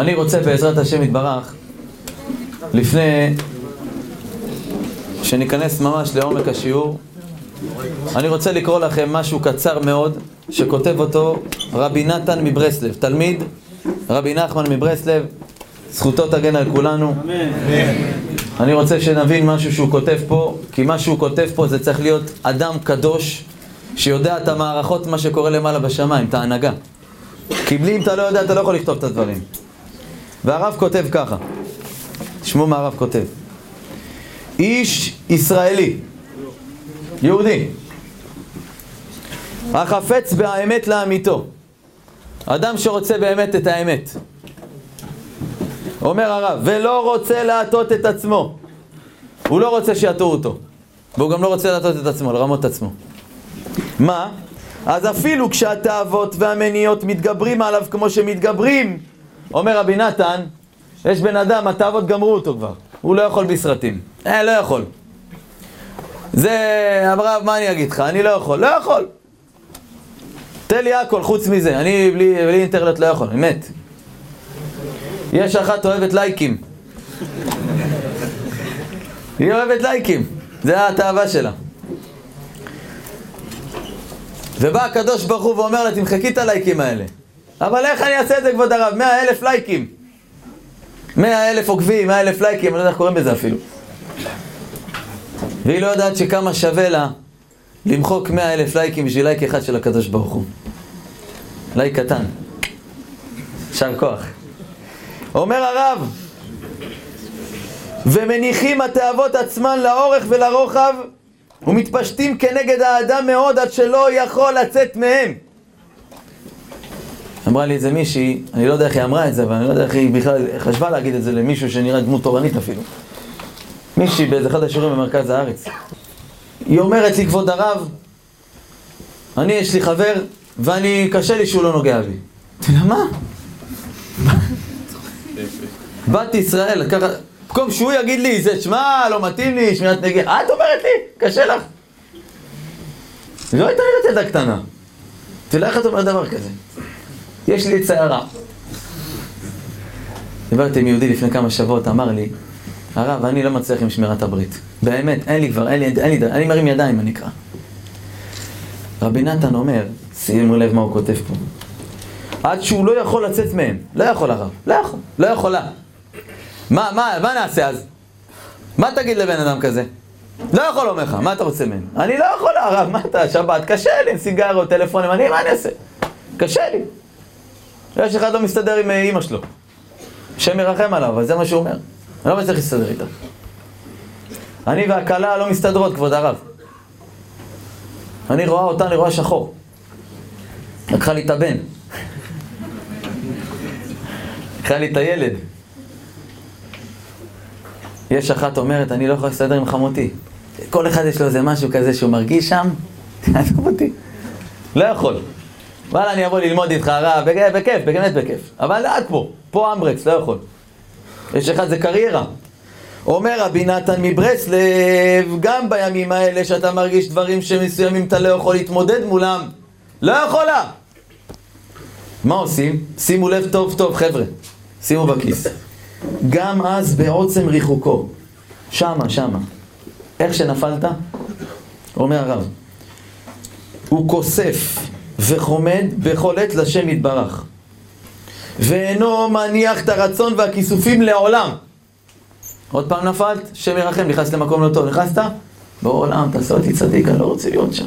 אני רוצה בעזרת השם יתברך, לפני שניכנס ממש לעומק השיעור, אני רוצה לקרוא לכם משהו קצר מאוד, שכותב אותו רבי נתן מברסלב, תלמיד רבי נחמן מברסלב, זכותו תגן על כולנו. אני רוצה שנבין משהו שהוא כותב פה, כי מה שהוא כותב פה זה צריך להיות אדם קדוש, שיודע את המערכות, מה שקורה למעלה בשמיים, את ההנהגה. כי בלי אם אתה לא יודע, אתה לא יכול לכתוב את הדברים. והרב כותב ככה, תשמעו מה הרב כותב. איש ישראלי, יהודי, החפץ באמת לאמיתו, אדם שרוצה באמת את האמת. אומר הרב, ולא רוצה להטות את עצמו. הוא לא רוצה שיטעו אותו. והוא גם לא רוצה להטות את עצמו, לרמות את עצמו. מה? אז אפילו כשהתאוות והמניות מתגברים עליו כמו שמתגברים, אומר רבי נתן, יש בן אדם, התאוות גמרו אותו כבר. הוא לא יכול בסרטים. אה, לא יכול. זה, הרב, מה אני אגיד לך? אני לא יכול. לא יכול. תן לי הכל חוץ מזה. אני בלי, בלי אינטרנט לא יכול, אמת. יש אחת אוהבת לייקים. היא אוהבת לייקים. זה התאווה שלה. ובא הקדוש ברוך הוא ואומר לה, תמחקי את הלייקים האלה. אבל איך אני אעשה את זה, כבוד הרב? מאה אלף לייקים. מאה אלף עוקבים, מאה אלף לייקים, אני לא יודע איך קוראים לזה אפילו. והיא לא יודעת שכמה שווה לה למחוק מאה אלף לייקים בשביל לייק אחד של הקדוש ברוך הוא. לייק קטן. יישר כוח. אומר הרב, ומניחים התאוות עצמן לאורך ולרוחב ומתפשטים כנגד האדם מאוד עד שלא יכול לצאת מהם. אמרה לי איזה מישהי, אני לא יודע איך היא אמרה את זה, אבל אני לא יודע איך היא בכלל חשבה להגיד את זה למישהו שנראה דמות תורנית אפילו. מישהי באיזה אחד השיעורים במרכז הארץ. היא אומרת לי, כבוד הרב, אני, יש לי חבר, ואני, קשה לי שהוא לא נוגע בי. אמרתי לה, מה? בת ישראל, ככה, במקום שהוא יגיד לי, זה, שמע, לא מתאים לי, שמיעת נגיע, את אומרת לי, קשה לך. לא הייתה לי ילדה קטנה. תראה איך את אומרת דבר כזה? יש לי את סערה. דיברתי עם יהודי לפני כמה שבועות, אמר לי, הרב, אני לא מצליח עם שמירת הברית. באמת, אין לי כבר, אין לי, אין לי, אני מרים ידיים, מה נקרא. רבי נתן אומר, שימו לב מה הוא כותב פה. עד שהוא לא יכול לצאת מהם. לא יכול הרב, לא יכול, לא יכולה. מה, מה, מה נעשה אז? מה תגיד לבן אדם כזה? לא יכול אומר לך, מה אתה רוצה מהם? אני לא יכול, הרב, מה אתה, שבת, קשה לי עם סיגריות, טלפונים, אני, מה אני אעשה? קשה לי. יש אחד לא מסתדר עם אימא שלו. השם ירחם עליו, אבל זה מה שהוא אומר. אני לא מצליח להסתדר איתה. אני והכלה לא מסתדרות, כבוד הרב. אני רואה אותה, אני רואה שחור. לקחה לי את הבן. לקחה לי את הילד. יש אחת אומרת, אני לא יכולה להסתדר עם חמותי. כל אחד יש לו איזה משהו כזה שהוא מרגיש שם, תעזוב. לא יכול. וואלה, אני אבוא ללמוד איתך הרב, בכיף, באמת בכיף. אבל עד פה, פה אמברקס, לא יכול. יש אחד זה קריירה. אומר רבי נתן מברסלב, גם בימים האלה שאתה מרגיש דברים שמסוימים אתה לא יכול להתמודד מולם, לא יכולה. מה עושים? שימו לב טוב טוב חבר'ה, שימו בכיס. גם אז בעוצם ריחוקו, שמה, שמה. איך שנפלת? אומר הרב, הוא כוסף וחומד בכל עת לשם יתברך. ואינו מניח את הרצון והכיסופים לעולם. עוד פעם נפלת, שם ירחם, נכנסת למקום לא טוב, נכנסת? בעולם, תעשה אותי צדיק, אני לא רוצה להיות שם.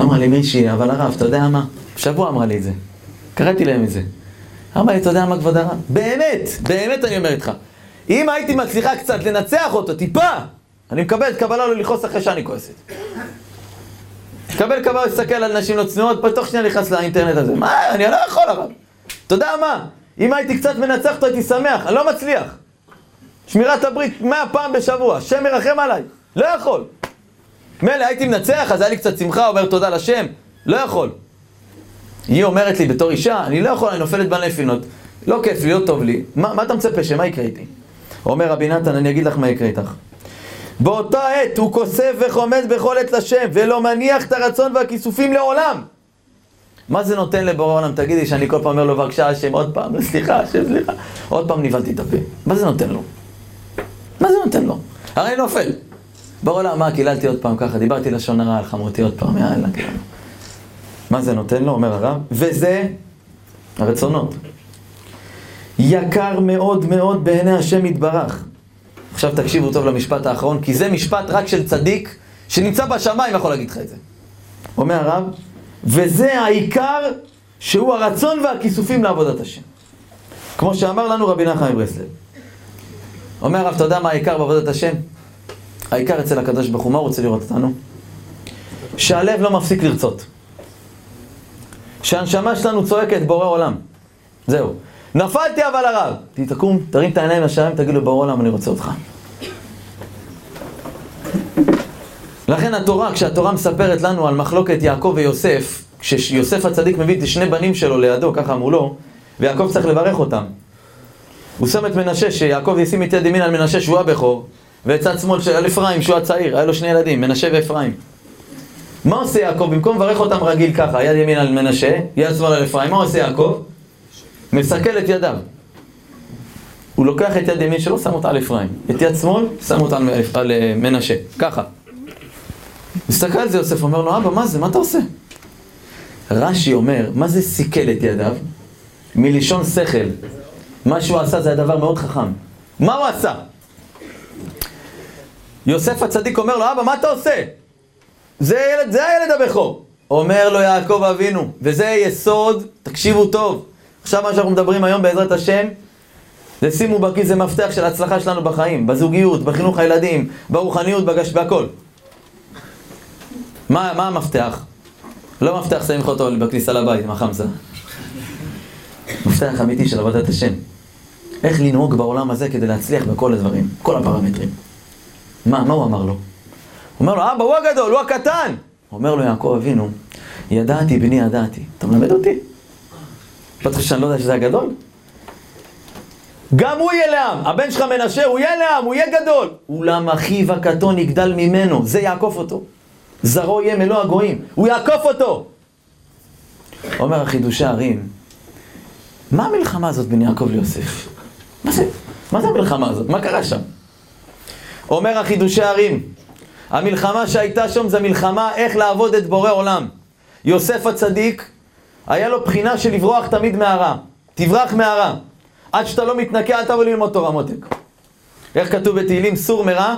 אמרה לי מישהי, אבל הרב, אתה יודע מה? שבוע אמרה לי את זה. קראתי להם את זה. אמרה לי, אתה יודע מה כבוד הרב? באמת, באמת אני אומר איתך. אם הייתי מצליחה קצת לנצח אותו, טיפה, אני מקבל את קבלה לא לכעוס אחרי שאני כועסת. קבל קבלה, להסתכל על נשים לא צנועות, בתוך שנייה נכנס לאינטרנט הזה. מה, אני לא יכול הרב. אתה יודע מה? אם הייתי קצת מנצח אותו הייתי שמח, אני לא מצליח. שמירת הברית מאה פעם בשבוע, השם ירחם עליי. לא יכול. מילא הייתי מנצח, אז היה לי קצת שמחה, אומר תודה לשם. לא יכול. היא אומרת לי בתור אישה, אני לא יכול, אני נופלת בנפינות. לא כיף לי, לא טוב לי. מה, מה אתה מצפה, שמה יקרה איתי? אומר רבי נתן, אני אגיד לך מה יקרה איתך. באותה עת הוא כוסף וחומד בכל עת לשם, ולא מניח את הרצון והכיסופים לעולם. מה זה נותן לבורא עולם? תגידי שאני כל פעם אומר לו, בבקשה השם, עוד פעם, סליחה, השם, סליחה. עוד פעם נבהלתי את הפה. מה זה נותן לו? מה זה נותן לו? הרי נופל. בורא עולם, מה, קיללתי עוד פעם ככה, דיברתי לשון הרע על חמותי עוד פעם, יאללה, כאילו. מה זה נותן לו, אומר הרב? וזה הרצונות. יקר מאוד מאוד בעיני השם יתברך. עכשיו תקשיבו טוב למשפט האחרון, כי זה משפט רק של צדיק שנמצא בשמיים יכול להגיד לך את זה. אומר הרב, וזה העיקר שהוא הרצון והכיסופים לעבודת השם. כמו שאמר לנו רבי נחמן מברסלב. אומר הרב, אתה יודע מה העיקר בעבודת השם? העיקר אצל הקדוש ברוך הוא, מה הוא רוצה לראות אותנו? שהלב לא מפסיק לרצות. שהנשמה שלנו צועקת בורא עולם. זהו. נפלתי אבל הרב. תקום, תרים את העיניים לשמיים, תגיד לו בורא עולם, אני רוצה אותך. לכן התורה, כשהתורה מספרת לנו על מחלוקת יעקב ויוסף, כשיוסף הצדיק מביא את שני בנים שלו לידו, ככה אמרו לו, ויעקב צריך לברך אותם. הוא שם את מנשה, שיעקב ישים את יד ימין על מנשה שהוא הבכור, ואת צד שמאל של אפרים שהוא הצעיר, היה לו שני ילדים, מנשה ואפרים. מה עושה יעקב? במקום לברך אותם רגיל ככה, יד ימין על מנשה, יד שמאל על אפרים, מה עושה יעקב? מסכל את ידיו. הוא לוקח את יד ימין שלו, שם אותה על אפרים. את יד שמאל, שם אותה על, על אה, מנשה. ככה. מסתכל על זה יוסף, אומר לו, אבא, מה זה? מה אתה עושה? רש"י אומר, מה זה סיכל את ידיו? מלשון שכל. מה שהוא עשה זה הדבר מאוד חכם. מה הוא עשה? יוסף הצדיק אומר לו, אבא, מה אתה עושה? זה, ילד, זה הילד הבכור. אומר לו יעקב אבינו, וזה יסוד, תקשיבו טוב. עכשיו מה שאנחנו מדברים היום בעזרת השם, זה שימו בכיס, זה מפתח של ההצלחה שלנו בחיים, בזוגיות, בחינוך הילדים, ברוחניות, בגש, בהכל. מה, מה המפתח? לא מפתח שמים לך אותו בכניסה לבית, מה חמסה? מפתח אמיתי של עבודת השם. איך לנהוג בעולם הזה כדי להצליח בכל הדברים, כל הפרמטרים. מה, מה הוא אמר לו? הוא אומר לו, אבא, הוא הגדול, הוא הקטן! אומר לו יעקב אבינו, ידעתי בני ידעתי. אתה מלמד אותי? אתה חושב שאני לא יודע שזה הגדול? גם הוא יהיה לעם, הבן שלך מנשה, הוא יהיה לעם, הוא יהיה גדול. אולם אחיו הקטון יגדל ממנו, זה יעקוף אותו. זרעו יהיה מלוא הגויים, הוא יעקוף אותו. אומר החידושי הערים, מה המלחמה הזאת בין יעקב ליוסף? מה זה? מה זה המלחמה הזאת? מה קרה שם? אומר החידושי הערים, המלחמה שהייתה שם זה מלחמה איך לעבוד את בורא עולם. יוסף הצדיק, היה לו בחינה של לברוח תמיד מהרע. תברח מהרע. עד שאתה לא מתנקה, אל תבוא ללמוד תורה מותק. איך כתוב בתהילים, סור מרע?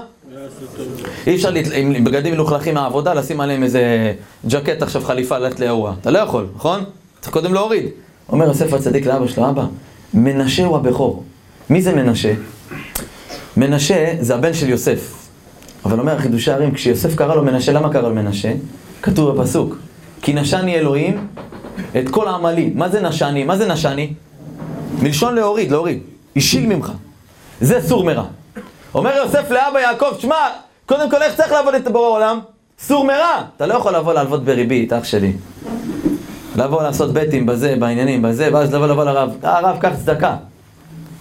אי אפשר עם בגדים מלוכלכים מהעבודה, לשים עליהם איזה ג'קט עכשיו חליפה ללכת לאירוע. אתה לא יכול, נכון? צריך קודם להוריד. אומר יוסף הצדיק לאבא שלו, אבא, מנשה הוא הבכור. מי זה מנשה? מנשה זה הבן של יוסף. אבל אומר חידושי הרים, כשיוסף קרא לו מנשה, למה קרא לו מנשה? כתוב בפסוק, כי נשני אלוהים את כל העמלים. מה זה נשני? מה זה נשני? מלשון להוריד, להוריד. השיל ממך. זה סור מרע. אומר יוסף לאבא יעקב, שמע, קודם כל איך צריך לעבוד את בורא עולם? סור מרע. אתה לא יכול לבוא לעבוד בריבית, אח שלי. לבוא לעשות בטים בזה, בעניינים, בזה, ואז לבוא לבוא לרב. אה, הרב, קח צדקה.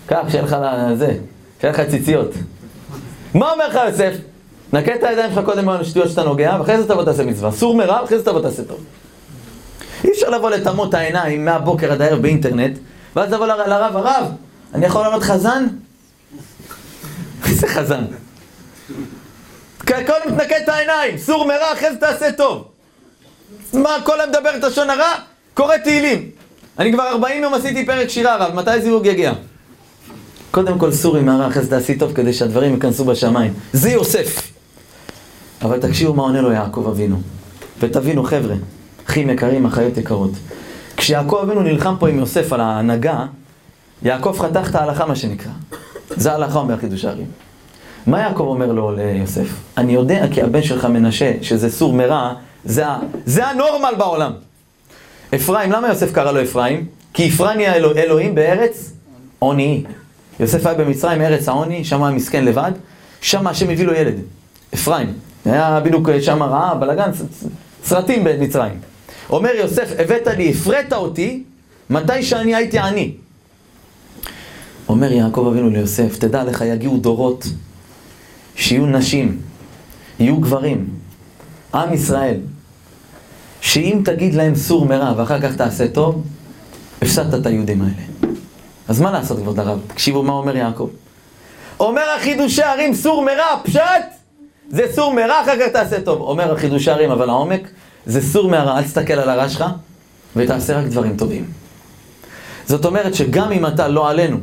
קח, שיהיה לך זה, שיהיה לך ציציות. מה אומר לך יוסף? נקה את הידיים שלך קודם על השטויות שאתה נוגע, ואחרי זה תבוא תעשה מצווה. סור מרע, ואחרי זה תבוא תעשה טוב. אי אפשר לבוא לטמות העיניים מהבוקר עד הערב באינטרנט, ואז לבוא לרב, הרב, אני יכול לעלות חזן? איזה חזן? קודם תנקה את העיניים, סור מרע, אחרי זה תעשה טוב. מה, כל היום מדבר את לשון הרע? קורא תהילים. אני כבר 40 יום עשיתי פרק שירה, רב, מתי זיווג יגיע? קודם כל סורי מהרע, אחרי זה תעשי טוב כדי שהדברים ייכנסו בשמיים. זה יוסף. אבל תקשיבו מה עונה לו יעקב אבינו. ותבינו, חבר'ה, אחים יקרים, אחיות יקרות. כשיעקב אבינו נלחם פה עם יוסף על ההנהגה, יעקב חתך את ההלכה, מה שנקרא. זה ההלכה אומר חידוש הערים. מה יעקב אומר לו ליוסף? אני יודע כי הבן שלך מנשה, שזה סור מרע, זה, זה הנורמל בעולם. אפרים, למה יוסף קרא לו אפרים? כי אפרים אלוה, אלוהים בארץ עוני. יוסף היה במצרים, ארץ העוני, שם היה מסכן לבד, שם השם הביא לו ילד, אפרים. היה בדיוק שם רעה, בלאגן, סרטים במצרים. אומר יוסף, הבאת לי, הפרית אותי, מתי שאני הייתי עני. אומר יעקב אבינו ליוסף, תדע לך, יגיעו דורות שיהיו נשים, יהיו גברים, עם ישראל, שאם תגיד להם סור מרע ואחר כך תעשה טוב, הפסדת את היהודים האלה. אז מה לעשות, כבוד הרב? תקשיבו מה אומר יעקב. אומר החידושי ערים סור מרע, פשט! זה סור מרע, אחר כך תעשה טוב. אומר החידושי ערים, אבל העומק זה סור מהרע, אל תסתכל על הרע שלך ותעשה רק דברים טובים. זאת אומרת שגם אם אתה לא עלינו,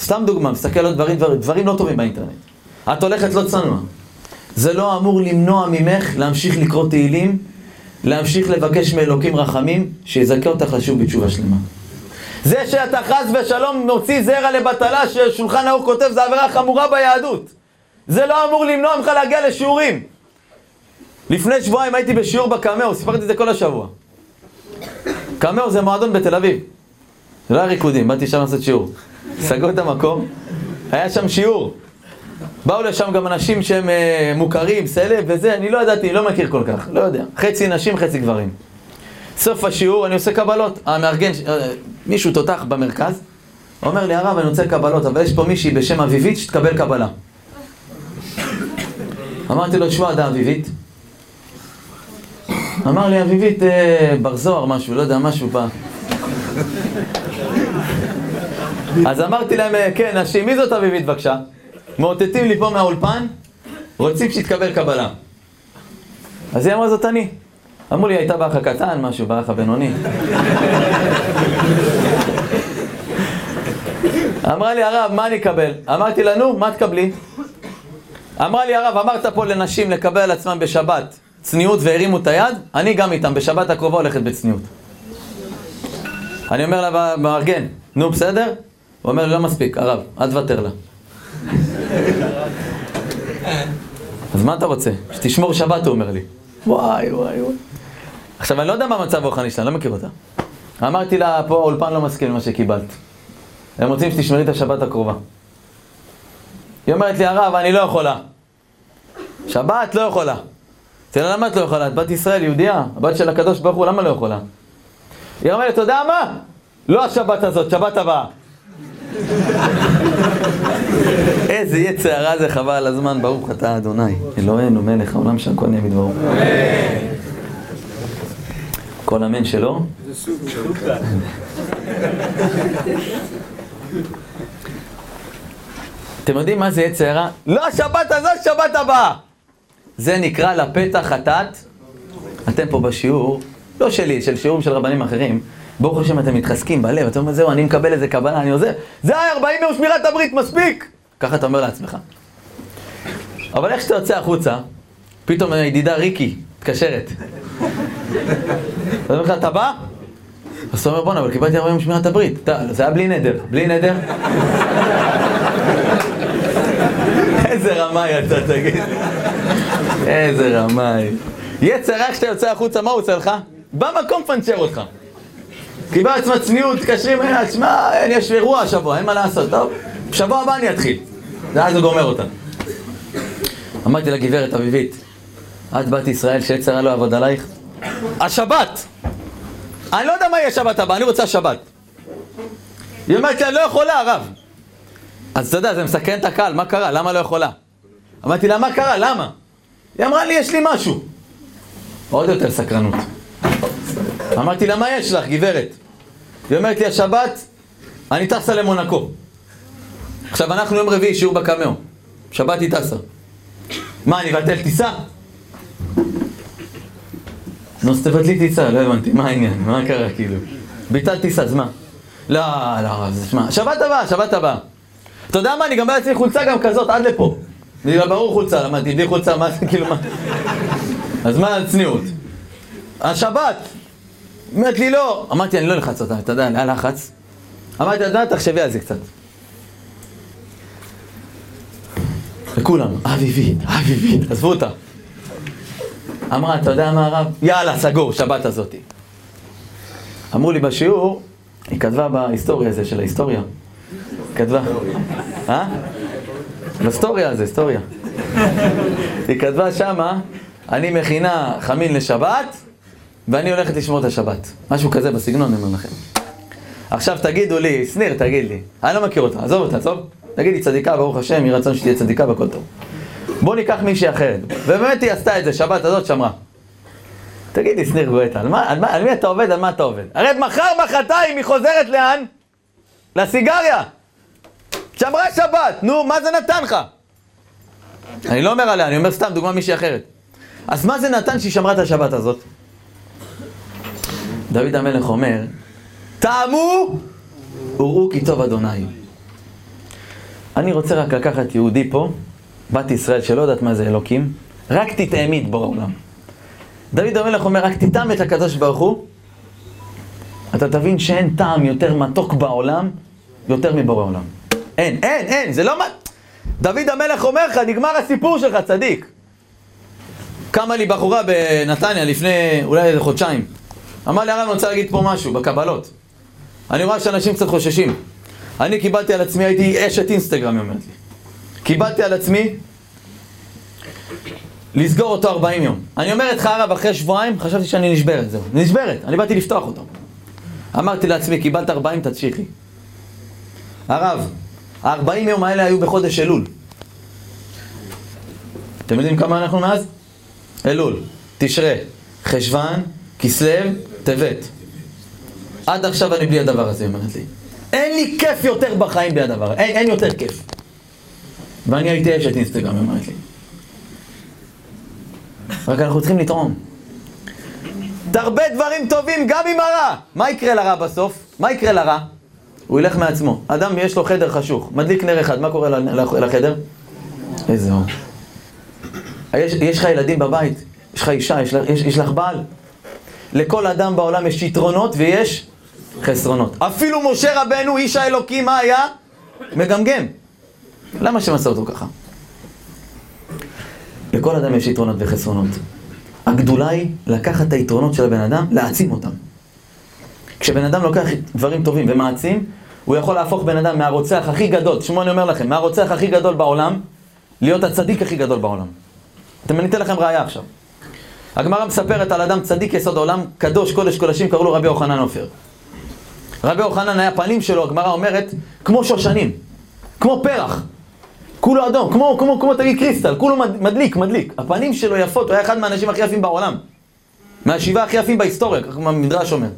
סתם דוגמה, מסתכל על דברים, דברים, דברים לא טובים באינטרנט. את הולכת לא צנוע. זה לא אמור למנוע ממך להמשיך לקרוא תהילים, להמשיך לבקש מאלוקים רחמים, שיזכה אותך לשוב בתשובה שלמה. זה שאתה חס ושלום מוציא זרע לבטלה ששולחן האור כותב זה עבירה חמורה ביהדות. זה לא אמור למנוע ממך להגיע לשיעורים. לפני שבועיים הייתי בשיעור בקמאו, סיפרתי את זה כל השבוע. קמאו זה מועדון בתל אביב. זה לא היה ריקודים, באתי שם לעשות שיעור. סגרו את המקום, היה שם שיעור. באו לשם גם אנשים שהם אה, מוכרים, סלב וזה, אני לא ידעתי, לא מכיר כל כך, לא יודע. חצי נשים, חצי גברים. סוף השיעור אני עושה קבלות. המארגן, אה, מישהו תותח במרכז, אומר לי, הרב, אני רוצה קבלות, אבל יש פה מישהי בשם אביבית שתקבל קבלה. אמרתי לו, שמע, אתה אביבית? אמר לי, אביבית אה, בר זוהר משהו, לא יודע, משהו פעם. אז אמרתי להם, אה, כן, נשים, מי זאת אביבית בבקשה? מאותתים לי פה מהאולפן, רוצים שתתקבל קבלה. אז היא אמרה, זאת אני. אמרו לי, הייתה באח הקטן, משהו, באח הבינוני. אמרה לי, הרב, מה אני אקבל? אמרתי לה, נו, מה תקבלי? אמרה לי, הרב, אמרת פה לנשים לקבל על עצמם בשבת צניעות והרימו את היד, אני גם איתם, בשבת הקרובה הולכת בצניעות. אני אומר לה, מארגן, נו, בסדר? הוא אומר לי, לא מספיק, הרב, אל תוותר לה. אז מה אתה רוצה? שתשמור שבת, הוא אומר לי. וואי, וואי, וואי. עכשיו, אני לא יודע מה המצב הרוחני שלה, אני לא מכיר אותה. אמרתי לה, פה האולפן לא מסכים למה שקיבלת. הם רוצים שתשמרי את השבת הקרובה. היא אומרת לי, הרב, אני לא יכולה. שבת לא יכולה. לה, למה את לא יכולה? את בת ישראל, יהודייה, הבת של הקדוש ברוך הוא, למה לא יכולה? היא אומרת, אתה יודע מה? לא השבת הזאת, שבת הבאה. איזה יצר הרע זה חבל על הזמן, ברוך אתה אדוני, אלוהינו מלך העולם שהכל נהיה בדברו. כל אמן שלא? אתם יודעים מה זה יצר הרע? לא השבת הזאת, שבת הבאה! זה נקרא לפתח חטאת. אתם פה בשיעור, לא שלי, של שיעורים של רבנים אחרים, ברוך השם אתם מתחזקים בלב, אתה אומר, זהו, אני מקבל איזה קבלה, אני עוזר. זה היה 40 יום שמירת הברית, מספיק! ככה אתה אומר לעצמך. אבל איך שאתה יוצא החוצה, פתאום הידידה ריקי מתקשרת. אז אומר לך, אתה בא? אז אתה אומר, בואנה, אבל קיבלתי 40 יום שמירת הברית. זה היה בלי נדר. בלי נדר? איזה רמאי אתה, תגיד. איזה רמאי. יצר איך שאתה יוצא החוצה, מה הוא עושה לך? במקום פנצ'ר אותך. קיבל עצמה צניעות, מתקשרים אליה, תשמע, יש אירוע השבוע, אין מה לעשות, טוב, בשבוע הבא אני אתחיל. ואז הוא גומר אותה. אמרתי לגברת אביבית, את בת ישראל שיצר לא יעבוד עלייך? השבת! אני לא יודע מה יהיה שבת הבאה, אני רוצה שבת. היא אומרת לי, אני לא יכולה, הרב. אז אתה יודע, זה מסכן את הקהל, מה קרה? למה לא יכולה? אמרתי לה, מה קרה? למה? היא אמרה לי, יש לי משהו. עוד יותר סקרנות. אמרתי לה, מה יש לך, גברת? היא אומרת לי, השבת, אני טסה למונקו. עכשיו, אנחנו יום רביעי, שיעור בקמאו. שבת היא טסה. מה, אני אבטל טיסה? נו, אז תבטלי טיסה, לא הבנתי, מה העניין? מה קרה, כאילו? ביטל טיסה, אז מה? לא, לא, אז שמע, שבת הבאה, שבת הבאה. אתה יודע מה, אני גם בא לעצמי חולצה גם כזאת, עד לפה. בגלל ברור חולצה, למדתי, בלי חולצה, מה זה, כאילו, מה? אז מה הצניעות? השבת! אומרת לי לא. אמרתי, אני לא אלחץ אותה, אתה יודע, היה לחץ. אמרתי, אתה יודע, תחשבי על זה קצת. וכולם, אביבית, אביבית, עזבו אותה. אמרה, אתה יודע מה הרב? יאללה, סגור, שבת הזאתי. אמרו לי בשיעור, היא כתבה בהיסטוריה הזה של ההיסטוריה. כתבה. אה? בהיסטוריה הזה, היסטוריה. היא כתבה שמה, אני מכינה חמין לשבת, ואני הולכת לשמור את השבת. משהו כזה בסגנון, אני אומר לכם. עכשיו תגידו לי, שניר, תגיד לי, אני לא מכיר אותה, עזוב אותה, עזוב. תגיד לי, צדיקה, ברוך השם, יהי רצון שתהיה צדיקה והכל טוב. בוא ניקח מישהי אחרת. ובאמת היא עשתה את זה, שבת הזאת שמרה. תגיד לי, שניר גואטה, על, על, על מי אתה עובד, על מה אתה עובד? הרי מחר, מחרתיים היא חוזרת לאן? לסיגריה. שמרה שבת, נו, מה זה נתן לך? אני לא אומר עליה, אני אומר סתם, דוגמה מישהי אחרת. אז מה זה נתן שהיא שמרה את השבת הזאת? דוד המלך אומר, טעמו וראו כי טוב אדוני. אני רוצה רק לקחת יהודי פה, בת ישראל שלא יודעת מה זה אלוקים, רק תטעמי את בורא עולם. דוד המלך אומר, רק תטעם את הקדוש ברוך הוא, אתה תבין שאין טעם יותר מתוק בעולם, יותר מבורא עולם. אין, אין, אין, זה לא מה... דוד המלך אומר לך, נגמר הסיפור שלך, צדיק. קמה לי בחורה בנתניה לפני אולי איזה חודשיים. אמר לי, הרב, אני רוצה להגיד פה משהו, בקבלות. אני רואה שאנשים קצת חוששים. אני קיבלתי על עצמי, הייתי אשת אינסטגרם, היא אומרת לי. קיבלתי על עצמי לסגור אותו 40 יום. אני אומר לך, הרב, אחרי שבועיים, חשבתי שאני נשברת, זהו. נשברת, אני באתי לפתוח אותו. אמרתי לעצמי, קיבלת 40, תמשיכי. הרב, ה-40 יום האלה היו בחודש אלול. אתם יודעים כמה אנחנו מאז? אלול, תשרה, חשוון, כסלו, טבת. עד עכשיו אני בלי הדבר הזה, אומרת לי. אין לי כיף יותר בחיים בלי הדבר, אין, אין יותר כיף. ואני הייתי אשת אינסטגרם, אומרת לי. רק אנחנו צריכים לתרום. תרבה דברים טובים גם עם הרע. מה יקרה לרע בסוף? מה יקרה לרע? הוא ילך מעצמו. אדם יש לו חדר חשוך, מדליק נר אחד, מה קורה לחדר? איזה אור. יש, יש לך ילדים בבית, יש לך אישה, יש, יש, יש לך בעל. לכל אדם בעולם יש יתרונות ויש חסרונות. אפילו משה רבנו, איש האלוקים, מה היה? מגמגם. למה עשה אותו ככה? לכל אדם יש יתרונות וחסרונות. הגדולה היא לקחת את היתרונות של הבן אדם, להעצים אותם. כשבן אדם לוקח דברים טובים ומעצים, הוא יכול להפוך בן אדם מהרוצח הכי גדול, תשמעו אני אומר לכם, מהרוצח הכי גדול בעולם, להיות הצדיק הכי גדול בעולם. אתם, אני אתן לכם ראייה עכשיו. הגמרא מספרת על אדם צדיק יסוד העולם, קדוש, קודש קודשים, קראו לו רבי יוחנן עופר. רבי יוחנן היה פנים שלו, הגמרא אומרת, כמו שושנים, כמו פרח. כולו אדום, כמו, כמו, כמו תגיד קריסטל, כולו מדליק, מדליק. הפנים שלו יפות, הוא היה אחד מהאנשים הכי יפים בעולם. מהשבעה הכי יפים בהיסטוריה, ככה המדרש אומר.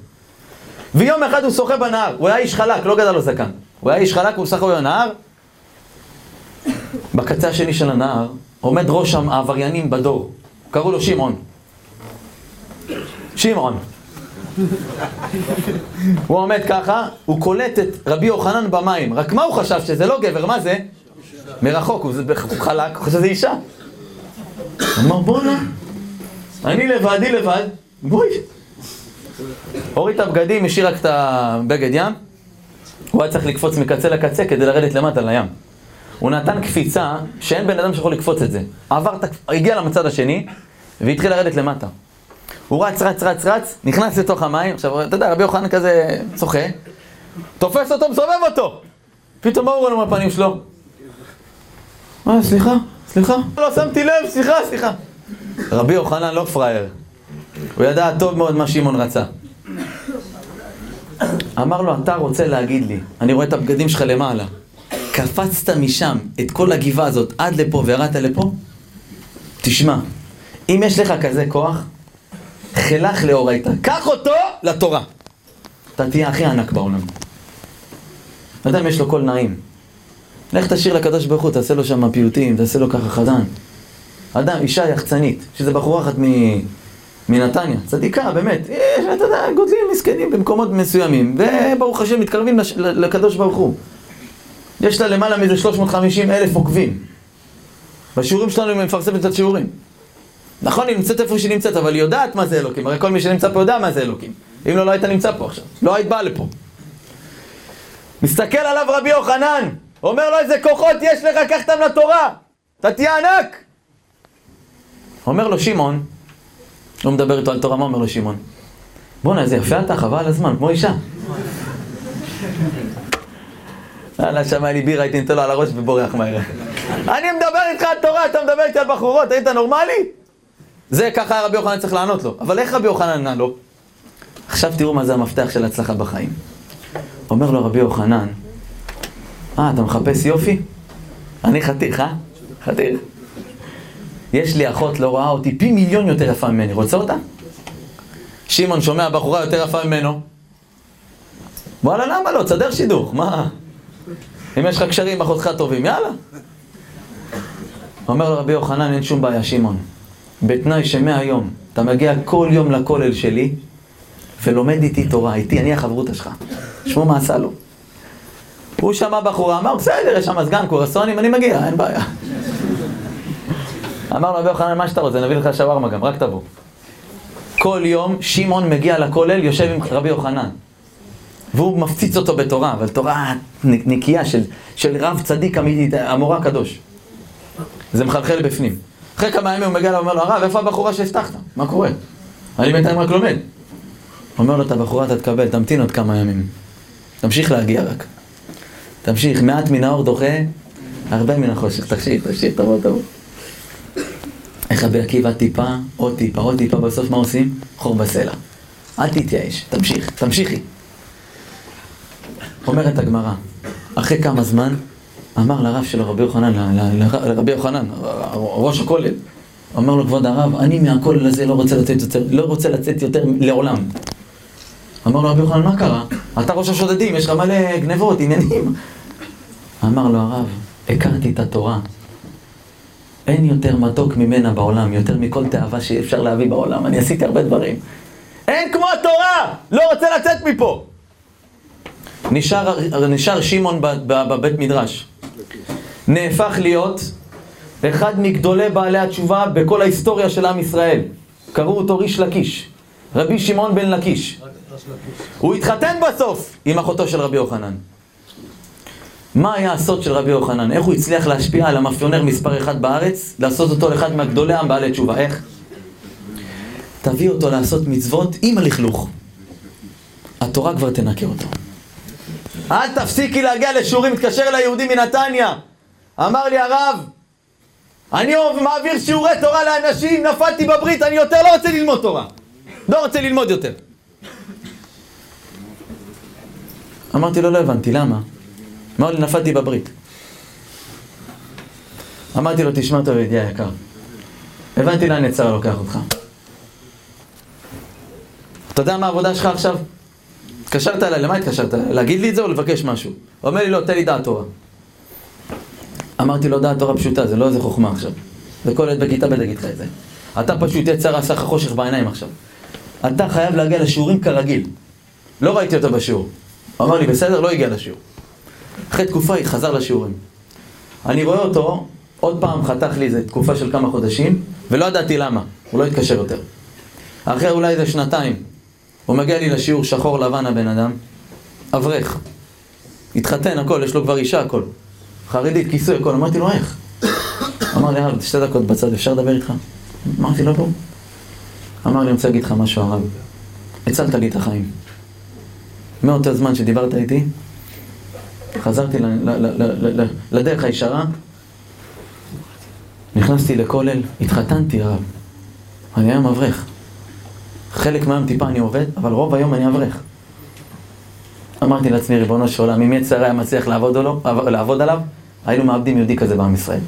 ויום אחד הוא שוחה בנהר, הוא היה איש חלק, לא גדל לו זקן. הוא היה איש חלק, הוא שוחה בנהר. בקצה השני של הנהר עומד ראש העבריינים בדור, קראו לו שמעון. שמעון. הוא עומד ככה, הוא קולט את רבי יוחנן במים. רק מה הוא חשב? שזה לא גבר, מה זה? מרחוק, הוא חלק, הוא חושב שזה אישה. אמר בואנה, אני לבדי לבד, בואי. הוריד את הבגדים, השאיר רק את הבגד ים. הוא היה צריך לקפוץ מקצה לקצה כדי לרדת למטה לים. הוא נתן קפיצה שאין בן אדם שיכול לקפוץ את זה. עבר, הגיע למצד השני והתחיל לרדת למטה. הוא רץ, רץ, רץ, רץ, נכנס לתוך המים, עכשיו, אתה יודע, רבי יוחנן כזה שוחה, תופס אותו, מסובב אותו. פתאום מה הוא רואה לו מהפנים שלו? מה, סליחה? סליחה? לא שמתי לב, סליחה, סליחה. רבי יוחנן לא פראייר. הוא ידע טוב מאוד מה שמעון רצה. אמר לו, אתה רוצה להגיד לי, אני רואה את הבגדים שלך למעלה. קפצת משם את כל הגבעה הזאת עד לפה וירדת לפה? תשמע, אם יש לך כזה כוח, חילך לאורייתא. קח אותו לתורה. אתה תהיה הכי ענק בעולם. אדם יש לו קול נעים. לך תשאיר לקדוש ברוך הוא, תעשה לו שם פיוטים, תעשה לו ככה חדן. אדם, אישה יחצנית, שזה בחורה אחת מ... מנתניה, צדיקה, באמת. יש, אתה יודע, גודלים מסכנים במקומות מסוימים, וברוך השם מתקרבים לש... לקדוש ברוך הוא. יש לה למעלה מאיזה 350 אלף עוקבים. בשיעורים שלנו היא מפרסמת את השיעורים. נכון, היא נמצאת איפה שהיא נמצאת, אבל היא יודעת מה זה אלוקים. הרי כל מי שנמצא פה יודע מה זה אלוקים. אם לא, לא היית נמצא פה עכשיו. לא היית באה לפה. מסתכל עליו רבי יוחנן, אומר לו איזה כוחות יש לך, קח אותם לתורה. אתה תהיה ענק. אומר לו שמעון, לא מדבר איתו על תורה, מה אומר לו שמעון? בואנה, איזה יפה אתה, חבל על הזמן, כמו אישה. יאללה, שם היה לי בירה, הייתי נותן לו על הראש ובורח מהר. אני מדבר איתך על תורה, אתה מדבר איתי על בחורות, היית נורמלי? זה ככה רבי יוחנן צריך לענות לו. אבל איך רבי יוחנן ענה לו? עכשיו תראו מה זה המפתח של הצלחה בחיים. אומר לו רבי יוחנן, אה, אתה מחפש יופי? אני חתיך, אה? חתיך. יש לי אחות לא רואה אותי פי מיליון יותר יפה ממני, רוצה אותה? שמעון שומע בחורה יותר יפה ממנו. וואלה, למה לא? תסדר שידוך, מה? אם יש לך קשרים אחותך טובים, יאללה. אומר רבי יוחנן, אין שום בעיה, שמעון. בתנאי שמהיום אתה מגיע כל יום לכולל שלי ולומד איתי תורה, איתי, אני החברותה שלך. שמעו מה עשה לו. הוא שמע בחורה, אמר, בסדר, יש שם מזגן, קורסונים, אני מגיע, אין בעיה. אמר לו רבי יוחנן, מה שאתה רוצה, נביא לך שווארמה גם, רק תבוא. כל יום שמעון מגיע לכולל, יושב עם רבי יוחנן. והוא מפציץ אותו בתורה, אבל תורה נקייה של, של רב צדיק אמיתי, המורה הקדוש. זה מחלחל בפנים. אחרי כמה ימים הוא מגיע אליו ואומר לו, הרב, איפה הבחורה שהבטחת? מה קורה? אני בינתיים רק לומד. אומר לו, את הבחורה אתה תקבל, תמתין עוד כמה ימים. תמשיך להגיע רק. תמשיך, מעט מן האור דוחה, הרבה מן החושך. תקשיב, תקשיב, תבוא, תבוא. איך רבי עקיבא טיפה, עוד טיפה, עוד טיפה, בסוף מה עושים? חור בסלע. אל תתייאש, תמשיך, תמשיכי. אומרת הגמרא, אחרי כמה זמן, אמר לרב שלו, רבי יוחנן, לרבי יוחנן, ראש הכולל, אמר לו, כבוד הרב, אני מהכולל הזה לא רוצה לצאת יותר, לא רוצה לצאת יותר לעולם. אמר לו רבי יוחנן, מה קרה? אתה ראש השודדים, יש לך מלא גנבות, עניינים. אמר לו הרב, הכרתי את התורה. אין יותר מתוק ממנה בעולם, יותר מכל תאווה שאפשר להביא בעולם. אני עשיתי הרבה דברים. אין כמו התורה! לא רוצה לצאת מפה! נשאר, נשאר שמעון בבית מדרש. נהפך להיות אחד מגדולי בעלי התשובה בכל ההיסטוריה של עם ישראל. קראו אותו ריש לקיש. רבי שמעון בן לקיש. הוא התחתן בסוף עם אחותו של רבי יוחנן. מה היה הסוד של רבי יוחנן? איך הוא הצליח להשפיע על המאפיונר מספר אחד בארץ, לעשות אותו לאחד מהגדולי עם בעלי תשובה? איך? תביא אותו לעשות מצוות עם הלכלוך. התורה כבר תנקה אותו. אל תפסיקי להגיע לשיעורים, מתקשר אליי יהודי מנתניה. אמר לי הרב, אני מעביר שיעורי תורה לאנשים, נפלתי בברית, אני יותר לא רוצה ללמוד תורה. לא רוצה ללמוד יותר. אמרתי לו, לא הבנתי, למה? אמר לי, נפלתי בברית. אמרתי לו, תשמע טוב, ידידי היקר. הבנתי לאן יצר לוקח אותך. אתה יודע מה העבודה שלך עכשיו? התקשרת אליי, למה התקשרת? להגיד לי את זה או לבקש משהו? הוא אומר לי, לא, תן לי דעת תורה. אמרתי לו, דעת תורה פשוטה, זה לא איזה חוכמה עכשיו. וכל עת בכיתה ב' יגיד לך את זה. אתה פשוט יצר עשה לך חושך בעיניים עכשיו. אתה חייב להגיע לשיעורים כרגיל. לא ראיתי אותו בשיעור. הוא אמר לי, בסדר, לא הגיע לשיעור. אחרי תקופה היא חזר לשיעורים. אני רואה אותו, עוד פעם חתך לי איזה תקופה של כמה חודשים, ולא ידעתי למה, הוא לא התקשר יותר. אחרי אולי איזה שנתיים, הוא מגיע לי לשיעור שחור לבן הבן אדם, אברך. התחתן הכל, יש לו כבר אישה הכל. חרדית, כיסוי הכל, אמרתי לו איך? אמר לי הרב, שתי דקות בצד, אפשר לדבר איתך? אמרתי לו, בוא. אמר לי, אני רוצה להגיד לך משהו הרב. הצלת לי את החיים. מאותו זמן שדיברת איתי, חזרתי לדרך הישרה, נכנסתי לכולל, התחתנתי הרב. אני היום אברך. חלק מהיום טיפה אני עובד, אבל רוב היום אני אברך. אמרתי לעצמי, ריבונו של עולם, אם יצר היה מצליח לעבוד, לו, לעבוד עליו, היינו מאבדים יהודי כזה בעם ישראל.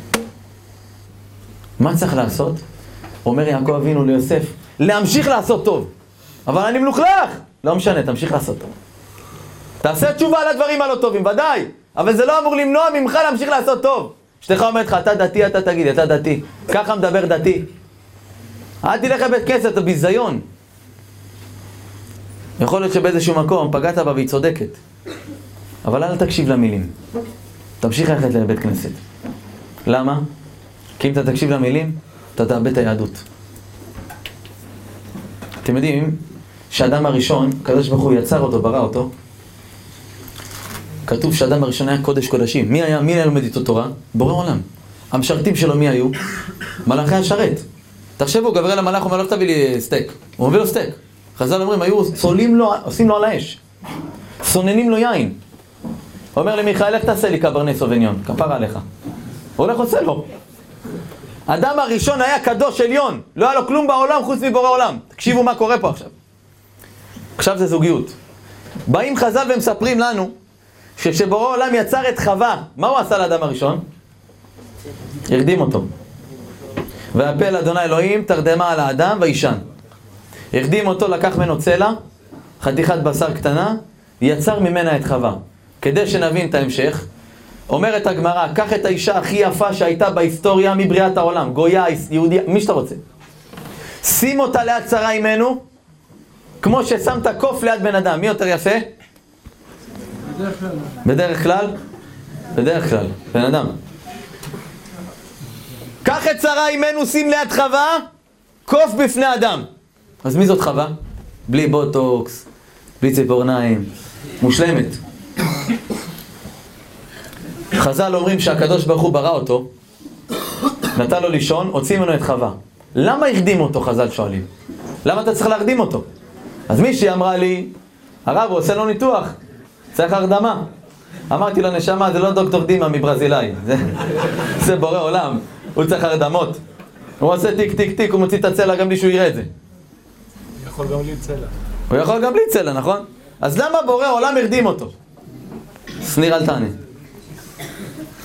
מה צריך לעשות? אומר יעקב אבינו ליוסף, להמשיך לעשות טוב. אבל אני מלוכלך! לא משנה, תמשיך לעשות טוב. תעשה תשובה על הדברים הלא טובים, ודאי. אבל זה לא אמור למנוע ממך להמשיך לעשות טוב. אשתך אומרת לך, אתה דתי, אתה תגיד, אתה דתי. ככה מדבר דתי. אל תלך לבית כנסת, אתה ביזיון. יכול להיות שבאיזשהו מקום פגעת בה והיא צודקת. אבל אל תקשיב למילים. תמשיך ללכת לבית כנסת. למה? כי אם אתה תקשיב למילים, אתה תאבד את היהדות. אתם יודעים שאדם הראשון, הקדוש ברוך הוא יצר אותו, ברא אותו, כתוב שאדם הראשון היה קודש קודשים. מי היה, מי היה לומד איתו תורה? בורא עולם. המשרתים שלו מי היו? מלאכי השרת. תחשבו, גבריאל המלאך אומר, לא תביא לי סטייק. הוא מביא לו סטייק. חז"ל אומרים, היו צולים לו, עושים לו על האש. מסננים לו יין. הוא אומר למיכאל, איך תעשה לי קברנה סוביניון? כפרה עליך. הוא הולך עושה לו. האדם הראשון היה קדוש עליון. לא היה לו כלום בעולם חוץ מבורא עולם. תקשיבו מה קורה פה עכשיו. עכשיו זה זוגיות. באים חז"ל ומספרים לנו שכשבורא עולם יצר את חווה, מה הוא עשה לאדם הראשון? הרדים אותו. והפל אדוני אלוהים תרדמה על האדם וישן. החדים אותו, לקח ממנו צלע, חתיכת בשר קטנה, יצר ממנה את חווה. כדי שנבין את ההמשך, אומרת הגמרא, קח את האישה הכי יפה שהייתה בהיסטוריה מבריאת העולם, גויה, יהודיה, מי שאתה רוצה. שים אותה ליד שרה אימנו, כמו ששמת קוף ליד בן אדם. מי יותר יפה? בדרך כלל. בדרך כלל? בן אדם. קח את שרה אימנו, שים ליד חווה, קוף בפני אדם. אז מי זאת חווה? בלי בוטוקס, בלי ציפורניים, מושלמת. חז"ל אומרים שהקדוש ברוך הוא ברא אותו, נתן לו לישון, הוציא ממנו את חווה. למה החדים אותו, חז"ל שואלים? למה אתה צריך להרדים אותו? אז מישהי אמרה לי, הרב, הוא עושה לו ניתוח, צריך הרדמה. אמרתי לו, נשמה, זה לא דוקטור דימה מברזילאי, זה, זה בורא עולם, הוא צריך הרדמות. הוא עושה טיק טיק טיק, הוא מוציא את הצלע גם בלי שהוא יראה את זה. יכול גם בלי צלע. הוא יכול גם בלי צלע, נכון? אז למה בורא עולם הרדים אותו? שניר אל תענה.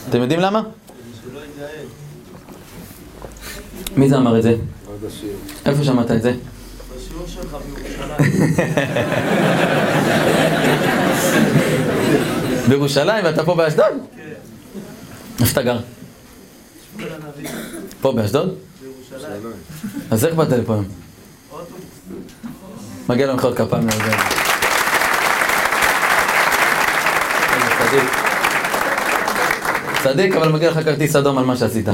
אתם יודעים למה? מי זה אמר את זה? איפה שמעת את זה? בשיעור שלך בירושלים. בירושלים ואתה פה באשדוד? כן. איפה אתה גר? פה באשדוד? בירושלים. אז איך באת לפה היום? מגיע לו מחיאות כפיים לעוזר. צדיק. צדיק, אבל מגיע לך כרטיס אדום על מה שעשית.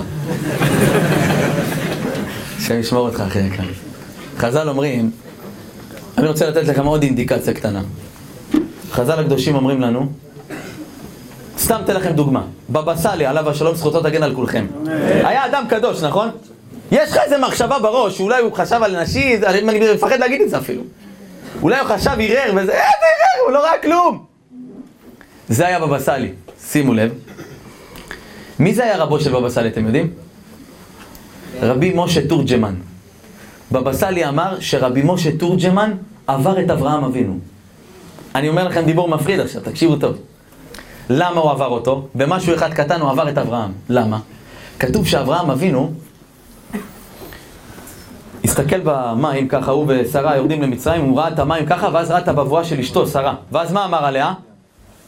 השם ישמור אותך, אחי יקר. חז"ל אומרים, אני רוצה לתת לכם עוד אינדיקציה קטנה. חז"ל הקדושים אומרים לנו, סתם אתן לכם דוגמה. בבא סאלי, עליו השלום, זכותו תגן על כולכם. היה אדם קדוש, נכון? יש לך איזה מחשבה בראש, שאולי הוא חשב על נשים, אני מפחד להגיד את זה אפילו. אולי הוא חשב ערער וזה, איזה ערער, הוא לא ראה כלום. זה היה בבא סאלי, שימו לב. מי זה היה רבו של בבא סאלי, אתם יודעים? רבי משה תורג'מן. בבא סאלי אמר שרבי משה תורג'מן עבר את אברהם אבינו. אני אומר לכם דיבור מפחיד עכשיו, תקשיבו טוב. למה הוא עבר אותו? במשהו אחד קטן הוא עבר את אברהם. למה? כתוב שאברהם אבינו הסתכל במים ככה, הוא ושרה יורדים למצרים, הוא ראה את המים ככה, ואז ראה את הבבואה של אשתו, שרה. ואז מה אמר עליה?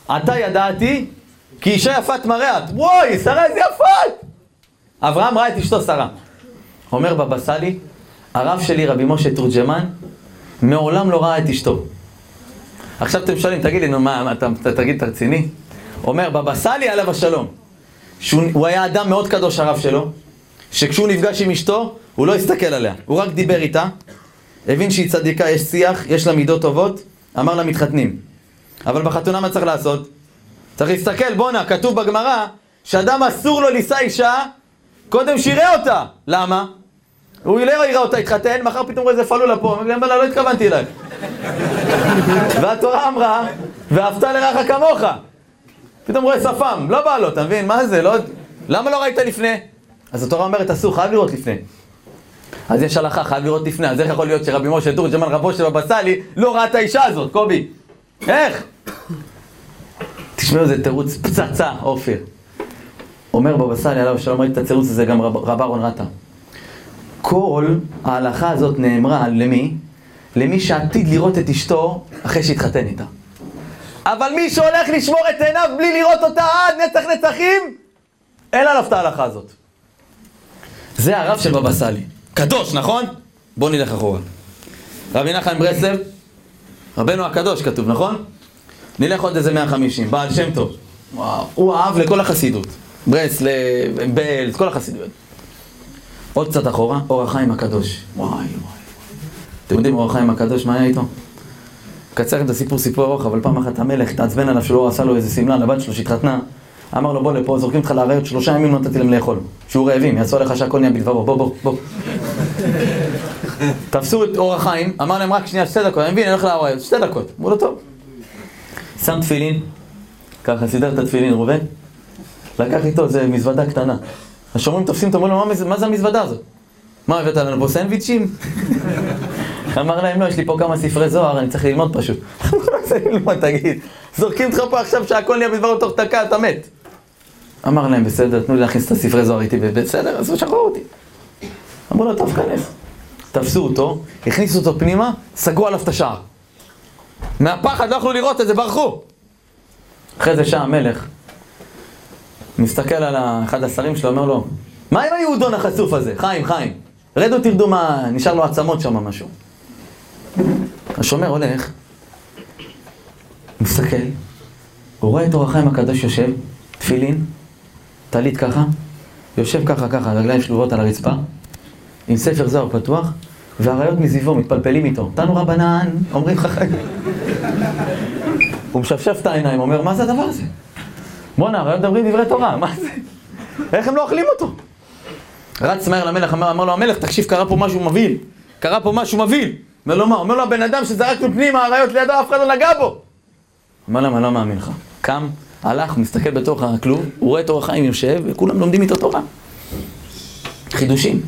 עתה ידעתי כי אישה יפת מראה. וואי, שרה איזה יפת! אברהם ראה את אשתו שרה. אומר בבא סאלי, הרב שלי, רבי משה תורג'מן, מעולם לא ראה את אשתו. עכשיו אתם שואלים, תגיד לי, נו מה, אתה, אתה תגיד, אתה רציני? אומר בבא סאלי עליו השלום, שהוא הוא היה אדם מאוד קדוש הרב שלו, שכשהוא נפגש עם אשתו, הוא לא הסתכל עליה, הוא רק דיבר איתה, הבין שהיא צדיקה, יש שיח, יש לה מידות טובות, אמר לה מתחתנים. אבל בחתונה מה צריך לעשות? צריך להסתכל, בואנה, כתוב בגמרא, שאדם אסור לו לישא אישה, קודם שיראה אותה. למה? הוא לא יראה אותה, התחתן, מחר פתאום רואה איזה פלולה פה, אומר לה, לא התכוונתי אלייך. והתורה אמרה, ואהבת לרעך כמוך. פתאום רואה שפם, לא בא לו, אתה מבין? מה זה? לא... למה לא ראית לפני? אז התורה אומרת, אסור, חייב לראות לפני. אז יש הלכה, חייב לראות לפני, אז איך יכול להיות שרבי משה תורג'מן, רבו של בבא סאלי, לא ראה את האישה הזאת, קובי? איך? תשמעו, זה תירוץ פצצה, עופר. אומר בבא סאלי, עליו השלום, ראיתי את התירוץ הזה גם רב אהרון רטה. כל ההלכה הזאת נאמרה למי? למי שעתיד לראות את אשתו אחרי שהתחתן איתה. אבל מי שהולך לשמור את עיניו בלי לראות אותה עד נצח נצחים, אין עליו את ההלכה הזאת. זה הרב של בבא סאלי. קדוש, נכון? בואו נלך אחורה. רבי נחמן ברסלב, רבנו הקדוש כתוב, נכון? נלך עוד איזה 150, בעל שם טוב. וואו, הוא האב לכל החסידות. ברסלב, בלז, כל החסידויות. עוד קצת אחורה, אור החיים הקדוש. וואי וואי. אתם יודעים אור החיים הקדוש, מה היה איתו? קצר את הסיפור סיפור ארוך, אבל פעם אחת המלך התעצבן עליו שלא עשה לו איזה שמלה לבת שלו שהתחתנה. אמר לו בוא לפה, זורקים אותך לאריות, שלושה ימים לא נתתי להם לאכול. שהוא רעבים, יעשו עליך שהכל נהיה בדברו, בוא בוא בוא. תפסו את אור החיים, אמר להם רק שנייה, שתי דקות, אני מבין, אני הולך לאריות, שתי דקות. אמרו לו טוב. שם תפילין, ככה סידר את התפילין ראובן, לקח איתו איזה מזוודה קטנה. השומרים תופסים אומרים לו, "מה- מה זה המזוודה הזאת? מה, הבאת לנו פה סנדוויצ'ים? אמר להם, לא, יש לי פה כמה ספרי זוהר, אני צריך ללמוד פשוט. לו, "איזה ללמוד, תגיד. זורקים אותך פה עכשיו שהכל נהיה בדברו תוך דקה, אתה מת. אמר להם, בסדר, תנו לי להכניס את הספרי זוהר איתי, בסדר, אז שחררו אותי. אמרו לו, טוב, כנס. תפסו אותו, הכניסו אותו פנימה, סגרו עליו את השער. מהפחד לא יכלו לראות את זה, ברחו. אחרי זה שעה המלך מסתכל על אחד השרים שלו, אומר לו, מה עם היהודון החשוף הזה? חיים, חיים. רדו תרדו מה... נשאר לו עצמות שם משהו. השומר הולך, מסתכל, הוא רואה את אור החיים הקדוש יושב, תפילין, טלית ככה, יושב ככה ככה, רגליים שלובות על הרצפה, עם ספר זוהר פתוח, והאריות מסביבו מתפלפלים איתו. תנו רבנן, אומרים חכמים. הוא משפשף את העיניים, אומר, מה זה הדבר הזה? בואנה, האריות מדברים דברי תורה, מה זה? איך הם לא אוכלים אותו? רץ מהר למלך, אמר, אמר לו המלך, תקשיב, קרה פה משהו מבהיל. קרה פה משהו מבהיל. אומר לו מה? אומר לו הבן אדם שזרקנו פנימה, האריות לידו, אף אחד לא נגע בו. אומר להם, אני לא מאמין לך. קם, הלך, מסתכל בתוך הכלוב, הוא רואה את אור החיים יושב, וכולם לומדים איתו תורה. חידושים.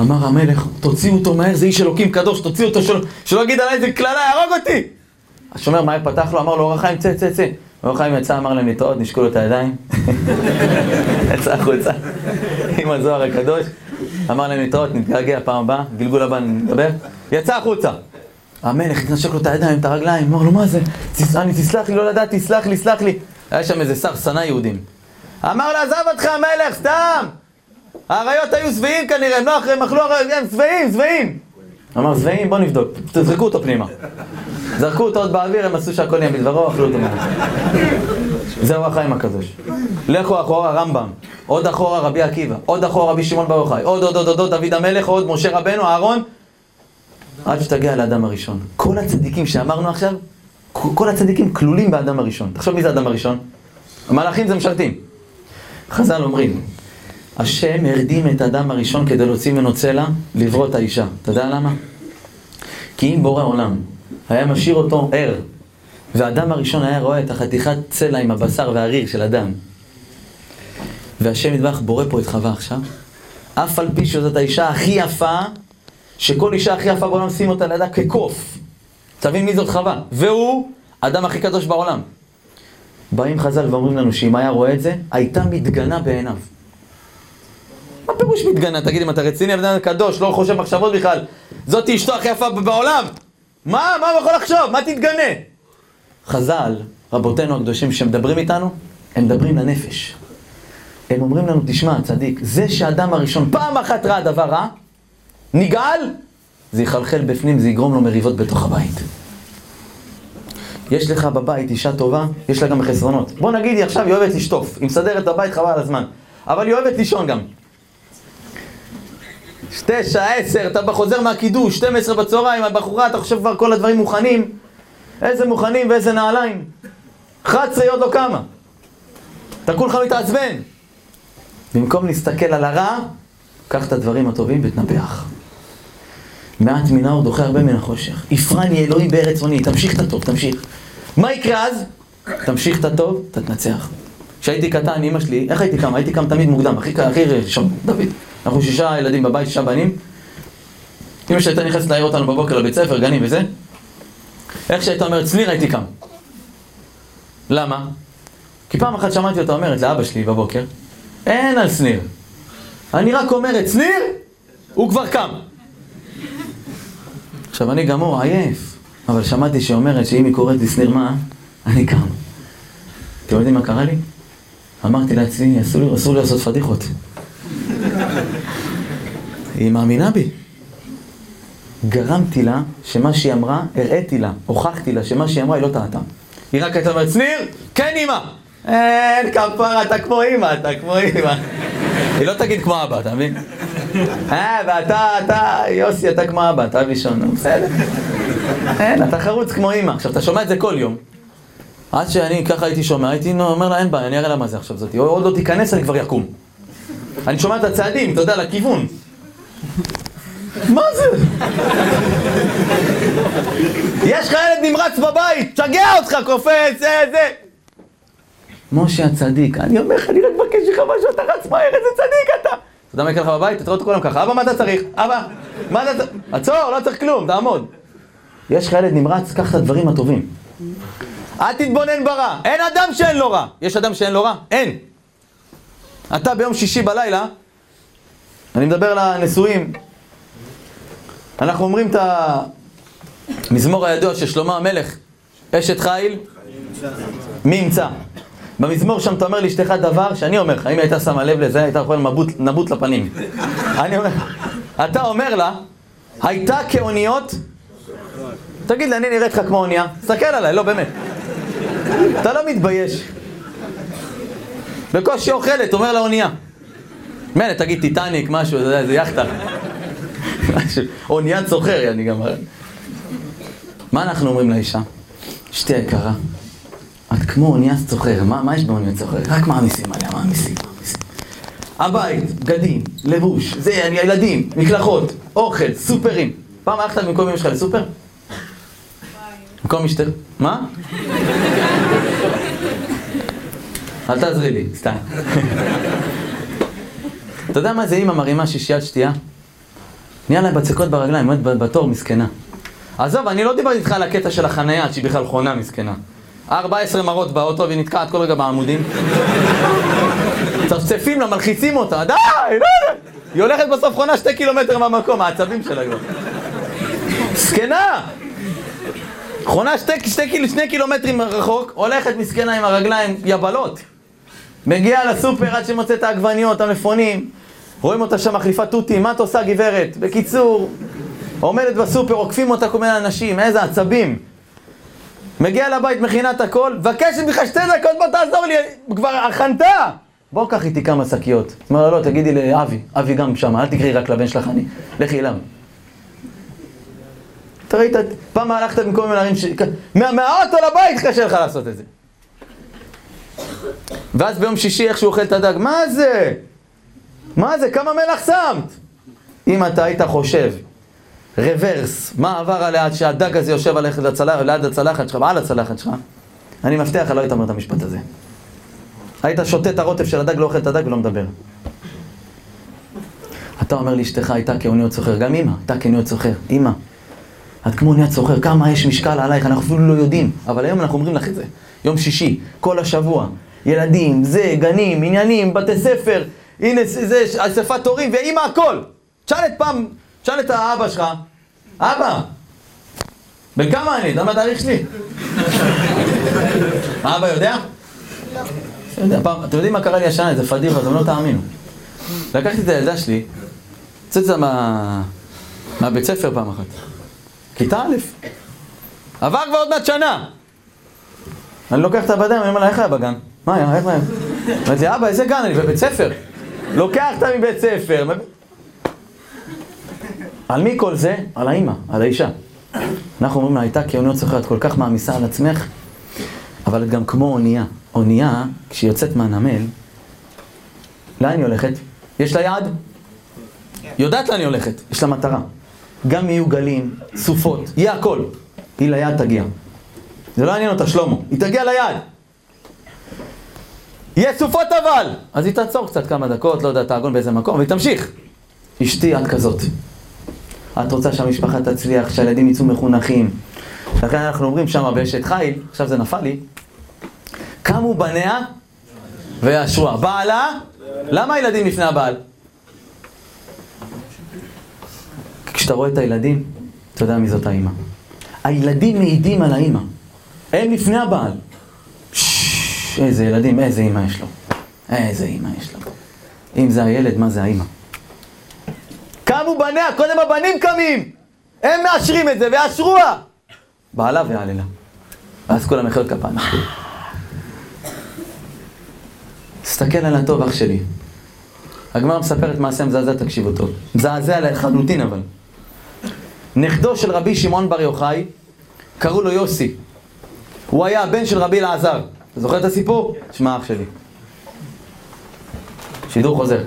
אמר המלך, תוציאו אותו מהר, זה איש אלוקים קדוש, תוציאו אותו, שלא, שלא יגיד עליי איזה קללה, יהרוג אותי! השומר מהר פתח לו, אמר לו, אור החיים, צא, צא, צא. אור החיים יצא, אמר להם להתראות, נשקו לו את הידיים. יצא החוצה, עם הזוהר הקדוש. אמר להם להתראות, נתגעגע פעם הבאה, גלגול הבא נדבר. יצא החוצה. המלך התנשק לו את הידיים, את הרגליים, אמר לו, מה זה? אני, תסלח לי, לא לדעתי, סלח לי, סלח לי. היה שם איזה שר שנא יהודים. אמר לו, עזב אותך המלך, סתם! האריות היו שבעים כנראה, אחרי, הם אכלו אריות, הם שבעים, שבעים! אמר, שבעים, בוא נבדוק, תזרקו אותו פנימה. זרקו אותו עוד באוויר, הם עשו שהכל יהיה בדברו, אכלו אותו מהר. זהו החיים הקדוש. לכו אחורה רמב"ם, עוד אחורה רבי עקיבא, עוד אחורה רבי שמעון בר יוחאי, עוד עוד עוד עוד דוד המלך, עוד משה רבנו, אהרון, עד שתגיע לאדם הראשון. כל הצדיקים שאמרנו עכשיו, כל הצדיקים כלולים באדם הראשון. תחשוב מי זה האדם הראשון? המלאכים זה משרתים. חז"ל אומרים, השם הרדים את האדם הראשון כדי להוציא ממנו צלע, לברוא את האישה. אתה יודע למה? כי אם בורא עולם היה משאיר אותו ער, והאדם הראשון היה רואה את החתיכת צלע עם הבשר והריר של אדם, והשם ידבח בורא פה את חווה עכשיו, אף על פי שזאת האישה הכי יפה, שכל אישה הכי יפה בעולם שים אותה לידה כקוף. תבין מי זאת חווה. והוא האדם הכי קדוש בעולם. באים חז"ל ואומרים לנו שאם היה רואה את זה, הייתה מתגנה בעיניו. מה פירוש מתגנה? תגיד, אם אתה רציני, אדם קדוש, לא חושב מחשבות בכלל, זאתי אשתו הכי יפה בעולם. מה? מה הוא יכול לחשוב? מה תתגנה? חז"ל, רבותינו הקדושים שמדברים איתנו, הם מדברים לנפש. הם אומרים לנו, תשמע, צדיק, זה שהאדם הראשון פעם אחת ראה דבר רע, נגעל, זה יחלחל בפנים, זה יגרום לו מריבות בתוך הבית. יש לך בבית אישה טובה, יש לה גם חסרונות. בוא נגיד, היא עכשיו היא אוהבת לשטוף, היא מסדרת את הבית חבל על הזמן. אבל היא אוהבת לישון גם. תשע, עשר, אתה חוזר מהקידוש, 12 בצהריים, הבחורה, אתה חושב כבר כל הדברים מוכנים. איזה מוכנים ואיזה נעליים. 11 היא עוד לא קמה. אתה כולך מתעצבן. במקום להסתכל על הרע, קח את הדברים הטובים ותנפח. מעט מן האור דוחה הרבה מן החושך. יפרני אלוהים בארץ עוני, תמשיך את הטוב, תמשיך. מה יקרה אז? תמשיך את הטוב, אתה תנצח. כשהייתי קטן, אמא שלי, איך הייתי קם? הייתי קם תמיד מוקדם, הכי ראשון, דוד. אנחנו שישה ילדים בבית, שישה בנים. אמא שהייתה נכנסת להעיר אותנו בבוקר לבית ספר, גנים וזה. איך שהייתה אומרת, צניר הייתי קם. למה? כי פעם אחת שמעתי אותה אומרת לאבא שלי בבוקר, אין על שניר. אני רק אומרת, שניר, הוא כבר קם. עכשיו, אני גמור, עייף, אבל שמעתי שהיא אומרת שאם היא קוראת לי שניר מה, אני קם. אתם יודעים מה קרה לי? אמרתי לעצמי, אסור לי לעשות פדיחות. היא מאמינה בי. גרמתי לה שמה שהיא אמרה, הראיתי לה, הוכחתי לה שמה שהיא אמרה היא לא טעתה. היא רק הייתה אומרת, שניר, כן אמא! אין כפרה, אתה כמו אמא, אתה כמו אמא. היא לא תגיד כמו אבא, אתה מבין? אה, ואתה, אתה, יוסי, אתה כמו אבא, אתה לישון, בסדר. אין, אתה חרוץ כמו אמא. עכשיו, אתה שומע את זה כל יום. עד שאני ככה הייתי שומע, הייתי אומר לה, אין בעיה, אני אראה לה מה זה עכשיו זאתי. עוד לא תיכנס, אני כבר יקום. אני שומע את הצעדים, אתה יודע, לכיוון. מה זה? יש לך ילד נמרץ בבית, תשגע אותך, קופץ, זה, זה. משה הצדיק, אני אומר לך, אני רק מבקש ממך משהו, אתה רץ מהר, איזה צדיק אתה. אתה יודע מה יקרה לך בבית? אתה רואה אותו כולם ככה, אבא, מה אתה צריך? אבא, מה אתה צריך? עצור, לא צריך כלום, תעמוד. יש לך ילד נמרץ, קח את הדברים הטובים. אל תתבונן ברע, אין אדם שאין לו רע. יש אדם שאין לו רע? אין. אתה ביום שישי בלילה, אני מדבר לנשואים, אנחנו אומרים את המזמור הידוע של שלמה המלך, אשת חיל, מי ימצא? במזמור שם אתה אומר לאשתך דבר שאני אומר לך, אם הייתה שמה לב לזה, הייתה יכולה נבוט, נבוט לפנים. אני אומר, אתה אומר לה, הייתה כאוניות, תגיד לי, אני נראית לך כמו אונייה? תסתכל עליי, לא באמת. אתה לא מתבייש. בקושי אוכלת, אומר לה אונייה. מילא, תגיד טיטניק, משהו, זה, זה יאכטה. משהו, אוניית סוחר, אני גם... מה אנחנו אומרים לאישה? אשתי היקרה, את כמו אוניית סוחר, מה, מה יש באוניית סוחר? רק מעמיסים עליה, מעמיסים, מעמיסים. הבית, בגדים, לבוש, זה, ילדים, מקלחות, אוכל, סופרים. פעם הלכת במקום אמא שלך לסופר? במקום אשתך? מה? אל תעזרי לי, סתם. אתה יודע מה זה אימא מרימה שישיית שתייה? נהיה לה בצקות ברגליים, עומדת בתור, מסכנה. עזוב, אני לא דיברתי איתך על הקטע של החנייה, שהיא בכלל חונה, מסכנה. 14 מרות באוטו והיא נתקעת כל רגע בעמודים. צפצפים לה, מלחיצים אותה, די, לא, היא הולכת בסוף חונה שתי קילומטר מהמקום, העצבים שלה כבר. מסכנה! חונה שתי, שתי, שני קילומטרים רחוק, הולכת מסכנה עם הרגליים יבלות. מגיעה לסופר עד שמוצא את העגבניות, המפונים. רואים אותה שם מחליפה תותים, מה את עושה גברת? בקיצור, עומדת בסופר, עוקפים אותה כל מיני אנשים, איזה עצבים. מגיעה לבית, מכינה את הכל, מבקשת ממך שתי דקות, בוא תעזור לי, כבר הכנתה! בוא קח איתי כמה שקיות. אומר לה, לא, תגידי לאבי, אבי גם שם, אל תקראי רק לבן שלך, אני, לכי אליו. אתה ראית, פעם הלכת במקום מנהרים ש... מה, מהאוטו לבית קשה לך לעשות את זה. ואז ביום שישי איך שהוא אוכל את הדג, מה זה? מה זה? כמה מלח שמת? אם אתה היית חושב, רוורס, מה עבר עליה עד שהדג הזה יושב עליך לצלח, ליד הצלחת שלך, על הצלחת שלך, אני מבטיח לך, לא היית אומר את המשפט הזה. היית שותה את הרוטף של הדג, לא אוכל את הדג ולא מדבר. אתה אומר לאשתך, הייתה כאוניות סוחר, גם אמא, הייתה כאוניות סוחר, אמא. את כמו אוניית סוחר, כמה יש משקל עלייך, אנחנו אפילו לא יודעים. אבל היום אנחנו אומרים לך את זה. יום שישי, כל השבוע, ילדים, זה, גנים, עניינים, בתי ספר, הנה זה, אספת הורים, ואימא הכל. תשאל את פעם, תשאל את האבא שלך, אבא, בן כמה אני? אתה יודע התאריך שלי? האבא יודע? יודע, פעם, אתם יודעים מה קרה לי השנה? איזה פדיחה, אתם לא תאמינו. לקחתי את הילדה שלי, יצאתי מה... מהבית ספר פעם אחת. כיתה א', עבר כבר עוד מעט שנה. אני לוקח את הבדם, אני אומר לה, איך היה בגן? מה היה? איך היה? אומרת לי, אבא, איזה גן? אני בבית ספר. לוקח אותה מבית ספר. על מי כל זה? על האימא, על האישה. אנחנו אומרים לה, הייתה כאוניות סוחרת כל כך מעמיסה על עצמך, אבל את גם כמו אונייה. אונייה, כשהיא יוצאת מהנמל, לאן היא הולכת? יש לה יעד? יודעת לאן היא הולכת, יש לה מטרה. גם יהיו גלים, סופות, יהיה הכל. היא ליעד תגיע. זה לא יעניין אותה, שלמה. היא תגיע ליעד. יהיה סופות אבל! אז היא תעצור קצת כמה דקות, לא יודע, תעגון באיזה מקום, והיא תמשיך. אשתי, את כזאת. את רוצה שהמשפחה תצליח, שהילדים יצאו מחונכים. לכן אנחנו אומרים שמה באשת חיל, עכשיו זה נפל לי, קמו בניה ויאשרוה. בעלה, למה הילדים לפני הבעל? כשאתה רואה את הילדים, אתה יודע מי זאת האימא. הילדים מעידים על האימא. הם לפני הבעל. איזה ילדים, איזה אימא יש לו. איזה אימא יש לו. אם זה הילד, מה זה האימא? קמו בניה, קודם הבנים קמים! הם מאשרים את זה, ויאשרוה! בעלה והעללה. ואז כולם מחיאות כפיים. תסתכל על הטוב, אח שלי. הגמרא מספרת מעשה מזעזע, תקשיבו טוב. מזעזע לחלוטין אבל. נכדו של רבי שמעון בר יוחאי, קראו לו יוסי. הוא היה הבן של רבי אלעזר. אתה זוכר את הסיפור? שמע אח שלי. שידור חוזר.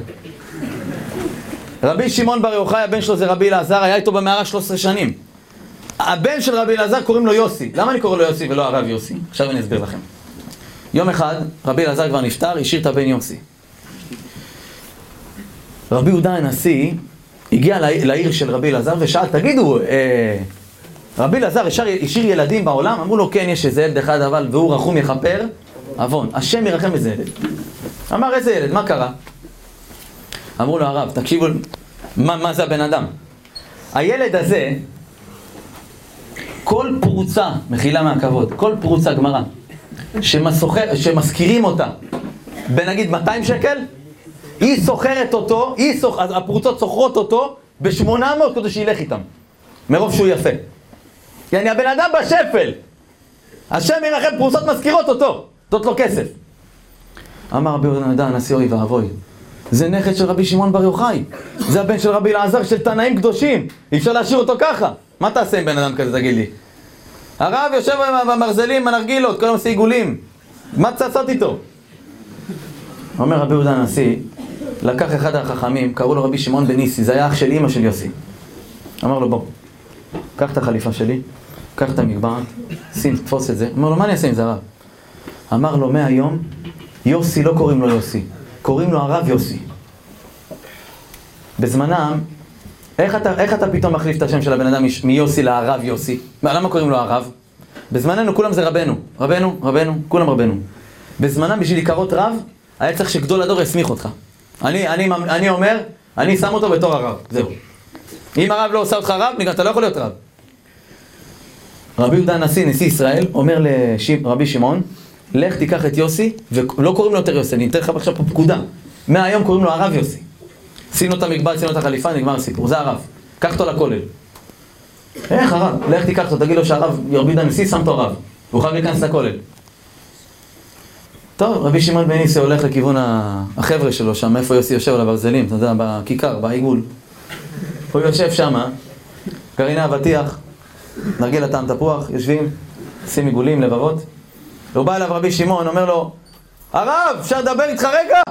רבי שמעון בר יוחאי, הבן שלו זה רבי אלעזר, היה איתו במערה 13 שנים. הבן של רבי אלעזר קוראים לו יוסי. למה אני קורא לו יוסי ולא הרב יוסי? עכשיו אני אסביר לכם. יום אחד, רבי אלעזר כבר נפטר, השאיר את הבן יוסי. רבי יהודה הנשיא הגיע לעיר של רבי אלעזר ושאל, תגידו, אה, רבי אלעזר השאיר ילדים בעולם? אמרו לו, כן, יש איזה ילד אחד, אבל והוא רחום יכפר עוון. השם ירחם איזה ילד. אמר, איזה ילד? מה קרה? אמרו לו, הרב, תקשיבו, מה, מה זה הבן אדם? הילד הזה, כל פרוצה, מחילה מהכבוד, כל פרוצה גמרא, שמזכירים אותה בנגיד 200 שקל, היא סוחרת אותו, היא סוח, הפרוצות סוחרות אותו ב-800 כדי שילך איתם, מרוב שהוא יפה. יעני הבן אדם בשפל. השם ירחם, פרוסות מזכירות אותו, נותנות לו כסף. אמר רבי יהודה הנשיא אוי ואבוי, זה נכד של רבי שמעון בר יוחאי, זה הבן של רבי אלעזר של תנאים קדושים, אי אפשר להשאיר אותו ככה. מה תעשה עם בן אדם כזה, תגיד לי? הרב יושב במרזלים, הנרגילות, כל עושה עיגולים, מה צריך לעשות איתו? אומר רבי יהודה הנשיא, לקח אחד החכמים, קראו לו רבי שמעון בניסי, זה היה אח של אימא של יוסי. אמר לו, בוא, קח את החליפה שלי, קח את המגבעת, שים, תפוס את זה. אמר לו, מה אני אעשה עם זה, הרב? אמר לו, מהיום, יוסי לא קוראים לו יוסי, קוראים לו הרב יוסי. בזמנם, איך אתה, איך אתה פתאום מחליף את השם של הבן אדם מיוסי להרב יוסי? מה, למה קוראים לו הרב? בזמננו כולם זה רבנו, רבנו, רבנו, כולם רבנו. בזמנם בשביל להיקרות רב, היה צריך שגדול הדור יסמיך אותך. אני, אני, אני אומר, אני שם אותו בתור הרב, זהו. אם הרב לא עושה אותך רב, אתה לא יכול להיות רב. רבי יהודה הנשיא, נשיא ישראל, אומר לרבי שמעון, לך תיקח את יוסי, ולא קוראים לו יותר יוסי, אני אתן לך עכשיו פה פקודה. מהיום קוראים לו הרב יוסי. שים לו את המגבל, שים לו את החליפה, נגמר הסיפור, זה הרב. קח אותו לכולל. איך הרב? לך תיקח אותו, תגיד לו שהרב, רבי יהודה הנשיא, שם אותו רב. הוא חייב להיכנס לכולל. טוב, רבי שמעון בן ניסי הולך לכיוון החבר'ה שלו שם, איפה יוסי יושב על הברזלים, אתה יודע, בכיכר, בעיגול. הוא יושב שמה, גרעיני אבטיח, נרגיל הטעם תפוח, יושבים, עושים עיגולים, לבבות. הוא בא אליו רבי שמעון, אומר לו, הרב, אפשר לדבר איתך רגע?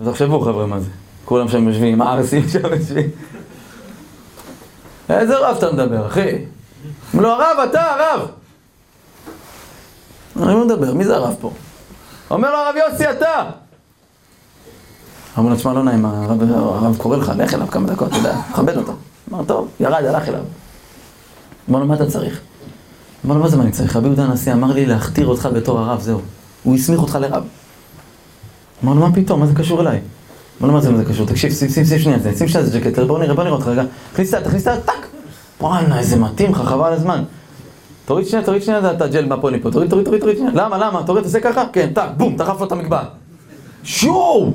אז תחשבו חבר'ה מה זה, כולם שם יושבים, הערסים שם יושבים. איזה רב אתה מדבר, אחי? אומר לו, הרב, אתה הרב. אני לא מדבר, מי זה הרב פה? אומר לו הרב יוסי, אתה! אמר לו, תשמע, לא נעים, הרב, קורא לך, לך אליו כמה דקות, אתה יודע, כבד אותו. אמר, טוב, ירד, הלך אליו. אמר לו, מה אתה צריך? אמר לו, מה זה מה אני צריך? רבי יהודה הנשיא אמר לי להכתיר אותך בתור הרב, זהו. הוא הסמיך אותך לרב. אמר לו, מה פתאום, מה זה קשור אליי? אמר לו, מה זה מה זה קשור? תקשיב, שים, שים, שים שנייה, שים שנייה איזה ג'קט, בוא נראה, בוא נראה אותך רגע. תכניס את. תכניס את. טאק! וואלה, איזה מתאים לך, חבל הזמן. תוריד שנייה, תוריד שנייה את הג'ל מהפוני פה, תוריד, תוריד, תוריד, תוריד שנייה. למה, למה? תוריד, תעשה ככה? כן, טאק, בום, דחף לו את המגבעת. שואו!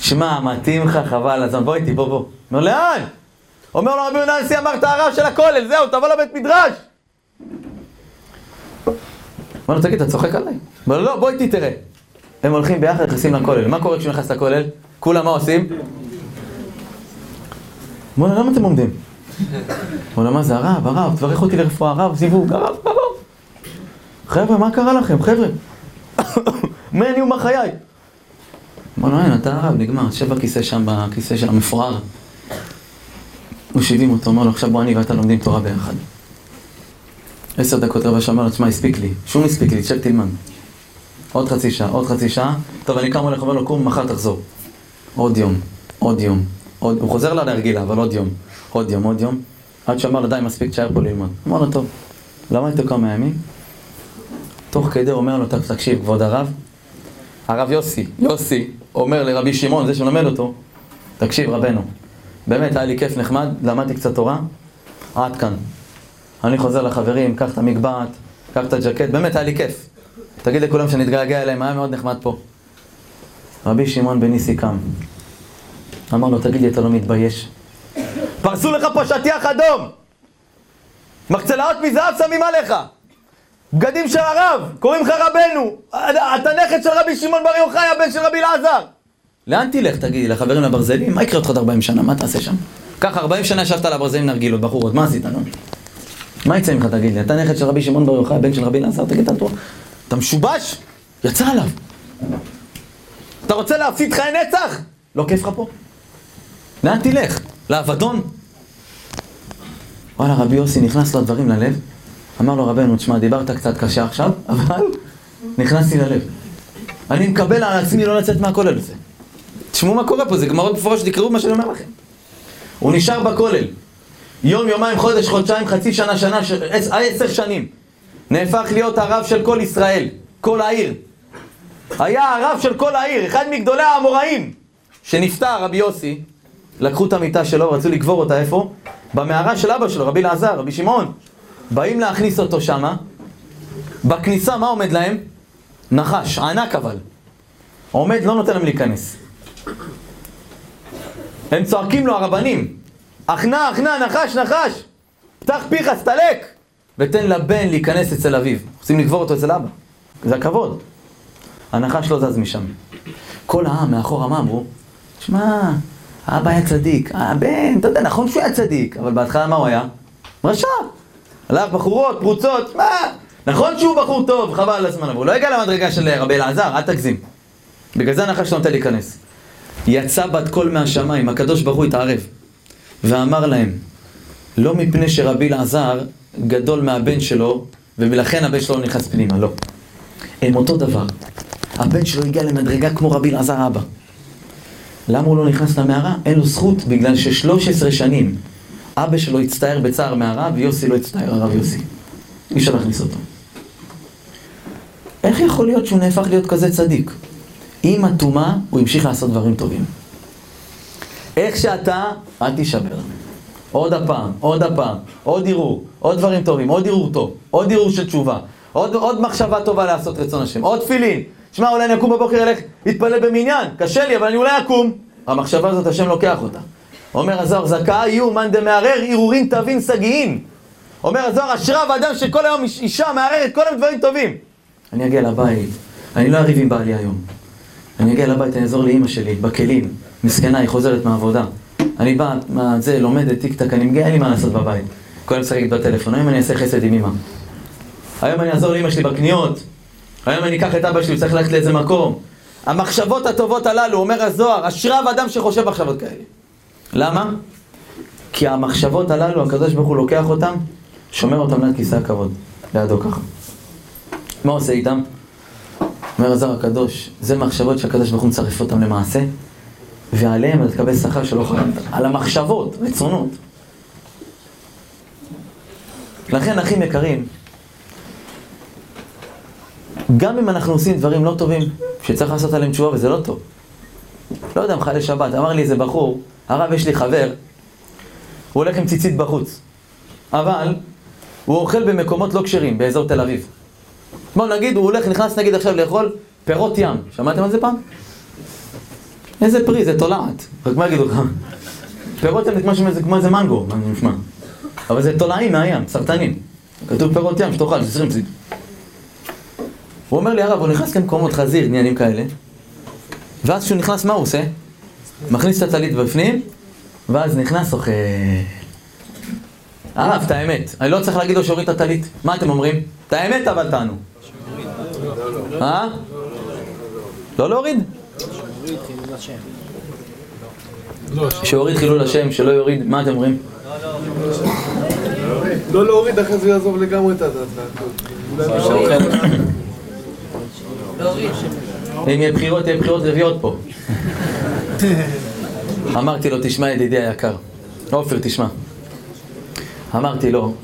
שמע, מתאים לך, חבל הזמן, בוא איתי, בוא, בוא. אומר, לאן? אומר לו רבי יהודה הנשיא, אמרת הרב של הכולל, זהו, תבוא לבית מדרש. אמר לו, תגיד, אתה צוחק עליי? אמר לו, לא, בוא איתי תראה. הם הולכים ביחד, נכנסים לכולל. מה קורה כשהוא נכנס לכולל? כולם מה עושים? אמר לו, למה אתם עומדים? אמר לו, מה זה הרב, הרב, תברך אותי לרפואה, הרב, זיווג, הרב, הרב. חבר'ה, מה קרה לכם, חבר'ה? מה אני ומה חיי? אמר לו, אין, אתה הרב, נגמר, שב בכיסא שם, בכיסא של המפואר. מושיבים אותו, אומר לו, עכשיו בוא אני ואתה לומדים תורה ביחד. עשר דקות רבע שעה, לו, תשמע, הספיק לי. שום הספיק לי, תשב תלמד. עוד חצי שעה, עוד חצי שעה. טוב, אני קם הולך, אומר לו, קום, מחר תחזור. עוד יום, עוד יום. עוד... הוא חוזר לה להרגילה, אבל עוד יום. עוד יום, עוד יום. עד שאמר לו, די, מספיק, תשאר פה ללמוד. אמר לו, טוב. למד איתו כמה ימים. תוך כדי אומר לו, "טוב, תקשיב, כבוד הרב, הרב יוסי, יוסי, אומר לרבי שמעון, זה שמלמד אותו, תקשיב, רבנו, באמת היה לי כיף נחמד, למדתי קצת תורה, עד כאן. אני חוזר לחברים, קח את המגבעת, קח את הג'קט, באמת היה לי כיף. תגיד לכולם שנתגעגע אליהם, היה מאוד נחמד פה. רבי שמעון בן ניסי קם. אמר לו, תגיד לי, אתה לא מתבייש? פרסו לך פה שטיח אדום! מחצלאות מזהב שמים עליך! בגדים של הרב, קוראים לך רבנו! אתה נכד של רבי שמעון בר יוחאי, הבן של רבי אלעזר! לאן תלך, תגידי, לחברים לברזלים? מה יקרה אותך עוד 40 שנה? מה תעשה שם? ככה, 40 שנה ישבת על הברזלים נרגילות, בחורות, מה עשית, נו? מה יצא ממך, תגיד לי? אתה נכד של רבי שמעון בר יוחאי, הבן של רבי אלעזר, תגיד, אתה אתה משובש? יצא עליו. אתה רוצה להפסיד חיי נצח? לא כיף לך פה? לאן תלך? לאבדון? וואלה, רבי יוסי נכנס לו הדברים ללב, אמר לו רבנו, תשמע, דיברת קצת קשה עכשיו, אבל נכנסתי ללב. אני מקבל על עצמי לא לצאת מהכולל הזה. תשמעו מה קורה פה, זה גמרות מפורש, תקראו מה שאני אומר לכם. הוא נשאר בכולל. יום, יומיים, חודש, חודשיים, חצי שנה, שנה, ש... עש... עשר שנים. נהפך להיות הרב של כל ישראל, כל העיר. היה הרב של כל העיר, אחד מגדולי האמוראים. שנפטר, רבי יוסי, לקחו את המיטה שלו, רצו לקבור אותה איפה? במערה של אבא שלו, רבי אלעזר, רבי שמעון. באים להכניס אותו שמה, בכניסה מה עומד להם? נחש, ענק אבל. עומד, לא נותן להם להיכנס. הם צועקים לו, הרבנים, אחנה, אחנה, נחש, נחש, פתח פיך, סתלק, ותן לבן להיכנס אצל אביו. רוצים לקבור אותו אצל אבא. זה הכבוד. הנחש לא זז משם. כל העם מאחורה מה אמרו? שמע, האבא היה צדיק, הבן, אתה יודע, נכון שהוא היה צדיק, אבל בהתחלה מה הוא היה? רשע. הלך בחורות, פרוצות, מה? נכון שהוא בחור טוב, חבל על הזמן, אבל הוא לא הגיע למדרגה של רבי אלעזר, אל תגזים. בגלל זה הנחש לא נותן להיכנס. יצא בת קול מהשמיים, הקדוש ברוך הוא התערב, ואמר להם, לא מפני שרבי אלעזר גדול מהבן שלו, ולכן הבן שלו לא נכנס פנימה, לא. הם אותו דבר. הבן שלו הגיע למדרגה כמו רבי אלעזר אבא. למה הוא לא נכנס למערה? אין לו זכות, בגלל ששלוש עשרה שנים אבא שלו הצטער בצער מערה, ויוסי לא הצטער, הרב יוסי. אי אפשר להכניס אותו. איך יכול להיות שהוא נהפך להיות כזה צדיק? עם הטומאה הוא המשיך לעשות דברים טובים. איך שאתה, אל תישבר. עוד הפעם, עוד הפעם, עוד ערעור, עוד דברים טובים, עוד ערעור טוב, עוד ערעור של תשובה, עוד, עוד מחשבה טובה לעשות רצון השם, עוד תפילין. שמע, אולי אני אקום בבוקר, אלך להתפלל במניין, קשה לי, אבל אני אולי אקום. המחשבה הזאת, השם לוקח אותה. אומר הזוהר, זכאי יהיו מאן דמערער ערעורים תבין שגיים. אומר הזוהר, אשריו האדם שכל היום אישה מערערת כל היום דברים טובים. אני אגיע לבית, אני לא אריב עם בעלי היום. אני אגיע לבית, אני אעזור לאימא שלי, בכלים. מסכנה, היא חוזרת מהעבודה. אני בא, מה זה, לומדת טיק טק, אני מגיע, אין לי מה לעשות בבית. כל היום משחקת בטלפון, היום אני אעשה חסד עם אמא. היום אני אעזור לאמא שלי בקניות. היום אני אקח את אבא שלי, צריך ללכת לאיזה מקום. המחשבות הטובות הללו, אומר הזוהר, אשריו אדם שחושב מחשבות כאלה. למה? כי המחשבות הללו, הקדוש ברוך הוא לוקח אותם, שומר אותם ליד כיסא הכבוד, לידו ככה. מה עושה איתם? אומר הזוהר הקדוש, זה מחשבות שהקדוש ברוך הוא מצרף אותם למעשה, ועליהם אתה תקבל שכר שלא חלמת. על המחשבות, רצונות. לכן, אחים יקרים, גם אם אנחנו עושים דברים לא טובים, שצריך לעשות עליהם תשובה וזה לא טוב. לא יודע, מחלל שבת, אמר לי איזה בחור, הרב יש לי חבר, הוא הולך עם ציצית בחוץ, אבל הוא אוכל במקומות לא כשרים, באזור תל אביב. בואו נגיד, הוא הולך, נכנס נגיד עכשיו לאכול פירות ים, שמעתם על זה פעם? איזה פרי, זה תולעת, רק מה יגידו לך? פירות ים זה כמו איזה מנגו, מה נשמע? אבל זה תולעים מהים, סרטנים. כתוב פירות ים, שתאכל, 20 ציד. הוא אומר לי, הרב, הוא נכנס למקומות חזיר, עניינים כאלה, ואז כשהוא נכנס, מה הוא עושה? מכניס את הטלית בפנים, ואז נכנס, אוכל. הרב, את האמת. אני לא צריך להגיד לו שהוריד את הטלית. מה אתם אומרים? את האמת אבל תענו. אה? לא להוריד? שהוריד חילול השם, שלא יוריד, מה אתם אומרים? לא להוריד, אחרי זה יעזוב לגמרי את הדת. אם יהיה בחירות, יהיה בחירות רביעיות פה. אמרתי לו, תשמע ידידי היקר, עופר, תשמע. אמרתי לו,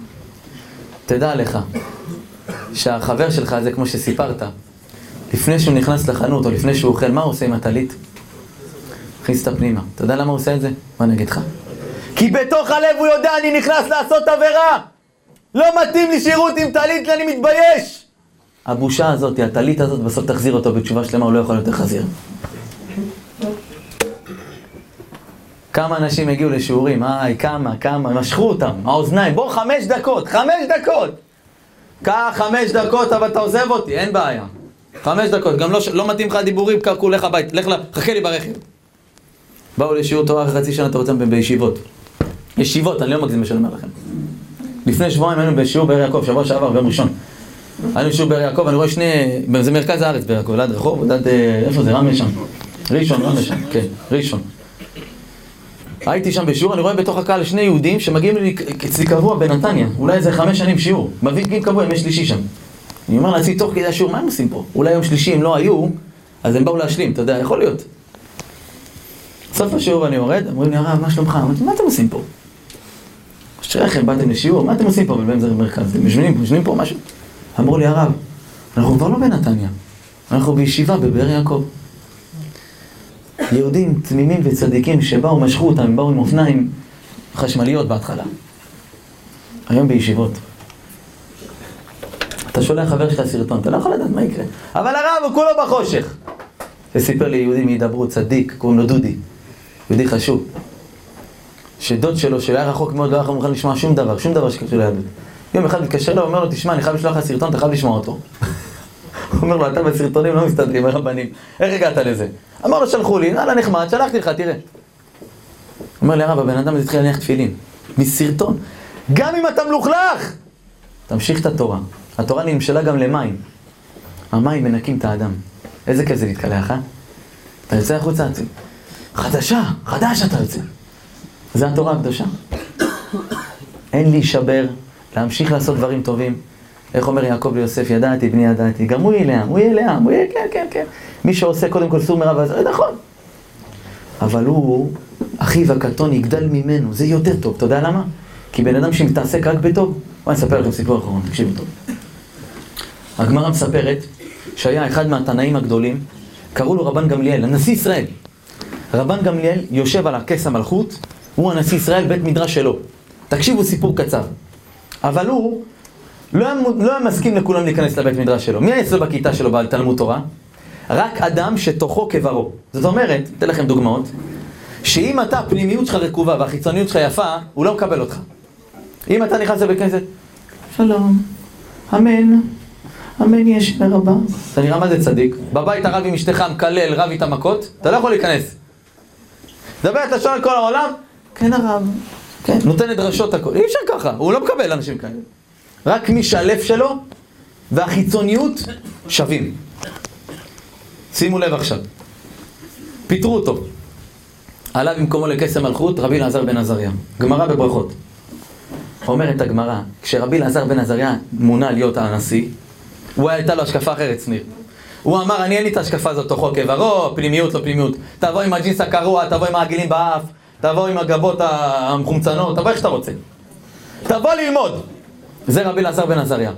תדע לך, שהחבר שלך הזה, כמו שסיפרת, לפני שהוא נכנס לחנות או לפני שהוא אוכל, מה הוא עושה עם הטלית? מכניס את הפנימה. אתה יודע למה הוא עושה את זה? מה אני אגיד לך? כי בתוך הלב הוא יודע, אני נכנס לעשות עבירה! לא מתאים לי שירות עם טלית, אני מתבייש! הבושה הזאת, הטלית הזאת, בסוף תחזיר אותו בתשובה שלמה, הוא לא יכול יותר חזיר. כמה אנשים הגיעו לשיעורים, איי, כמה, כמה, משכו אותם, האוזניים, בוא חמש דקות, חמש דקות! קח חמש דקות, אבל אתה עוזב אותי, אין בעיה. חמש דקות, גם לא, לא מתאים לך הדיבורים, קרקו, לך הבית, לך, חכה לי ברכב. באו לשיעור תורה אחרי חצי שנה, אתה רוצה בישיבות. ישיבות, אני לא מגזים שאני אומר לכם. לפני שבועיים היינו בשיעור באר יעקב, שבוע שעבר, ביום ראשון. היינו בשיעור באר יעקב, אני רואה שני, זה מרכז הארץ באר יעקב, ליד רחוב, ליד, איפה זה, רמלה שם. ראשון, רמלה שם, כן, ראשון. הייתי שם בשיעור, אני רואה בתוך הקהל שני יהודים שמגיעים לי אצלי קבוע בנתניה, אולי איזה חמש שנים שיעור, מביאים קבוע ימי שלישי שם. אני אומר לעצמי, תוך כדי השיעור, מה הם עושים פה? אולי יום שלישי הם לא היו, אז הם באו להשלים, אתה יודע, יכול להיות. סוף השיעור אני יורד, אומרים לי, הרב, מה שלומך? אמרתי, מה אתם עושים פה? אשריכם, באתם לשיעור, מה אתם עושים פה? ובאמצע המרכז, אתם יושבים, יושבים פה משהו? אמרו לי, הרב, אנחנו כבר לא בנתניה, אנחנו בישיבה בבאר יעקב. יהודים תמימים וצדיקים שבאו, משכו אותם, הם באו עם אופניים, חשמליות בהתחלה. היום בישיבות. אתה שולח חבר שלך סרטון, אתה לא יכול לדעת מה יקרה. אבל הרב הוא כולו בחושך. וסיפר לי יהודי מהידברות, צדיק, קוראים לו דודי. יהודי חשוב. שדוד שלו, שהיה רחוק מאוד, לא היה מוכן לשמוע שום דבר, שום דבר שקשור ליהדות. יום אחד מתקשר לו, אומר לו, תשמע, אני חייב לשלוח לך סרטון, אתה חייב לשמוע אותו. הוא אומר לו, אתה בסרטונים לא מסתדרים, הרבנים. איך הגעת לזה? אמר לו, שלחו לי, יאללה, נחמד, שלחתי לך, תראה. אומר לי, הרב, הבן אדם הזה התחיל להניח תפילין. מסרטון. גם אם אתה מלוכלך! תמשיך את התורה. התורה נמשלה גם למים. המים מנקים את האדם. איזה כיף זה להתקלח, אה? אתה יוצא החוצה, חדשה, חדש אתה יוצא. זה התורה הקדושה. אין להישבר, להמשיך לעשות דברים טובים. איך אומר יעקב ליוסף, ידעתי, בני ידעתי, גם הוא יהיה לעם, הוא יהיה לעם, הוא יהיה, כן, כן, כן. מי שעושה קודם כל סור מרע ועזר, נכון. אבל הוא, אחיו הקטון יגדל ממנו, זה יותר טוב, אתה יודע למה? כי בן אדם שמתעסק רק בטוב, בואי אני אספר לכם סיפור אחרון, תקשיבו טוב. הגמרא מספרת שהיה אחד מהתנאים הגדולים, קראו לו רבן גמליאל, הנשיא ישראל. רבן גמליאל יושב על הכס המלכות, הוא הנשיא ישראל, בית מדרש שלו. תקשיבו סיפור קצר. אבל הוא לא היה, לא היה מסכים לכולם להיכנס לבית מדרש שלו. מי היה אצלו בכיתה שלו בתלמוד תורה? רק אדם שתוכו כברו. זאת אומרת, אתן לכם דוגמאות, שאם אתה, הפנימיות שלך רקובה והחיצוניות שלך יפה, הוא לא מקבל אותך. אם אתה נכנס לבית כנסת, שלום, אמן, אמן יש מרבה. אתה נראה מה זה צדיק? בבית הרב עם אשתך מקלל, רב איתה מכות, אתה לא יכול להיכנס. דבר את לשון על כל העולם, כן הרב, כן, נותן את דרשות הכל. אי אפשר ככה, הוא לא מקבל אנשים כאלה. רק מי שהלב שלו והחיצוניות שווים. שימו לב עכשיו. פיטרו אותו. עלה במקומו לקסם מלכות רבי אלעזר בן עזריה. גמרא בברכות. אומרת הגמרא, כשרבי אלעזר בן עזריה מונה להיות הנשיא, הוא הייתה לו השקפה אחרת, שניר. הוא אמר, אני אין לי את ההשקפה הזאת תוכו כברו, פנימיות לא פנימיות. תבוא עם הג'ינס הקרוע, תבוא עם העגילים באף, תבוא עם הגבות המחומצנות, תבוא איך שאתה רוצה. תבוא ללמוד. זה רבי אלעזר בן עזריה.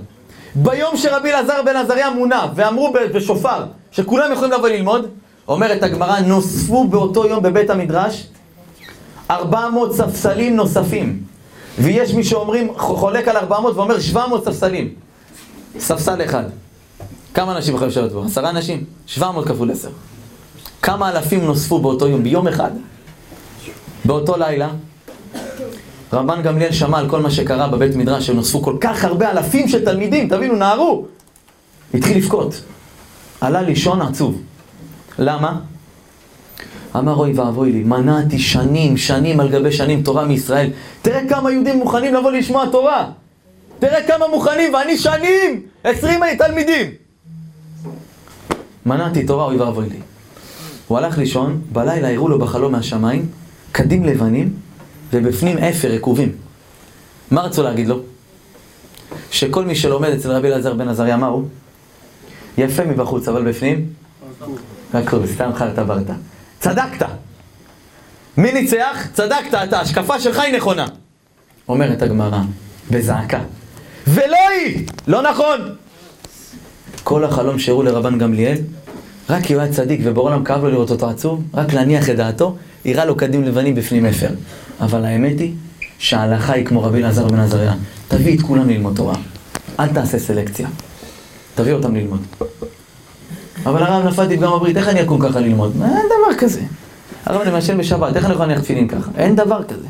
ביום שרבי אלעזר בן עזריה מונה, ואמרו בשופר, שכולם יכולים לבוא ללמוד, אומרת הגמרא, נוספו באותו יום בבית המדרש 400 ספסלים נוספים. ויש מי שאומרים, חולק על 400 ואומר 700 ספסלים. ספסל אחד. כמה אנשים יכולים לשבת בו? עשרה אנשים? 700 כפול 10. כמה אלפים נוספו באותו יום, ביום אחד? באותו לילה, רבן גמליאל שמע על כל מה שקרה בבית מדרש, שנוספו כל כך הרבה אלפים של תלמידים, תבינו, נערו. התחיל לבכות. עלה לישון עצוב. למה? אמר אוי ואבוי לי, מנעתי שנים, שנים על גבי שנים תורה מישראל. תראה כמה יהודים מוכנים לבוא לשמוע תורה. תראה כמה מוכנים, ואני שנים, עשרים תלמידים. מנעתי תורה, אוי ואבוי לי. הוא הלך לישון, בלילה הראו לו בחלום מהשמיים, קדים לבנים, ובפנים אפר, רקובים. מה רצו להגיד לו? שכל מי שלומד אצל רבי אלעזר בן עזריה, מה הוא? יפה מבחוץ, אבל בפנים? רקוב, סתם חרטה ברטה. צדקת. מי ניצח? צדקת, את ההשקפה שלך היא נכונה. אומרת הגמרא, בזעקה. ולא היא! לא נכון! כל החלום שהראו לרבן גמליאל, רק כי הוא היה צדיק ובעולם כאב לו לראות אותו עצוב, רק להניח את דעתו, יראה לו קדים לבנים בפנים אפר. אבל האמת היא שההלכה היא כמו רבי אלעזר בן עזריה. תביא את כולם ללמוד תורה. אל תעשה סלקציה. תביא אותם ללמוד. אבל הרב נפלתי פגם הברית, איך אני אקום ככה ללמוד? אין דבר כזה. הרב אני מעשן בשבת, איך אני יכול להניח תפילין ככה? אין דבר כזה.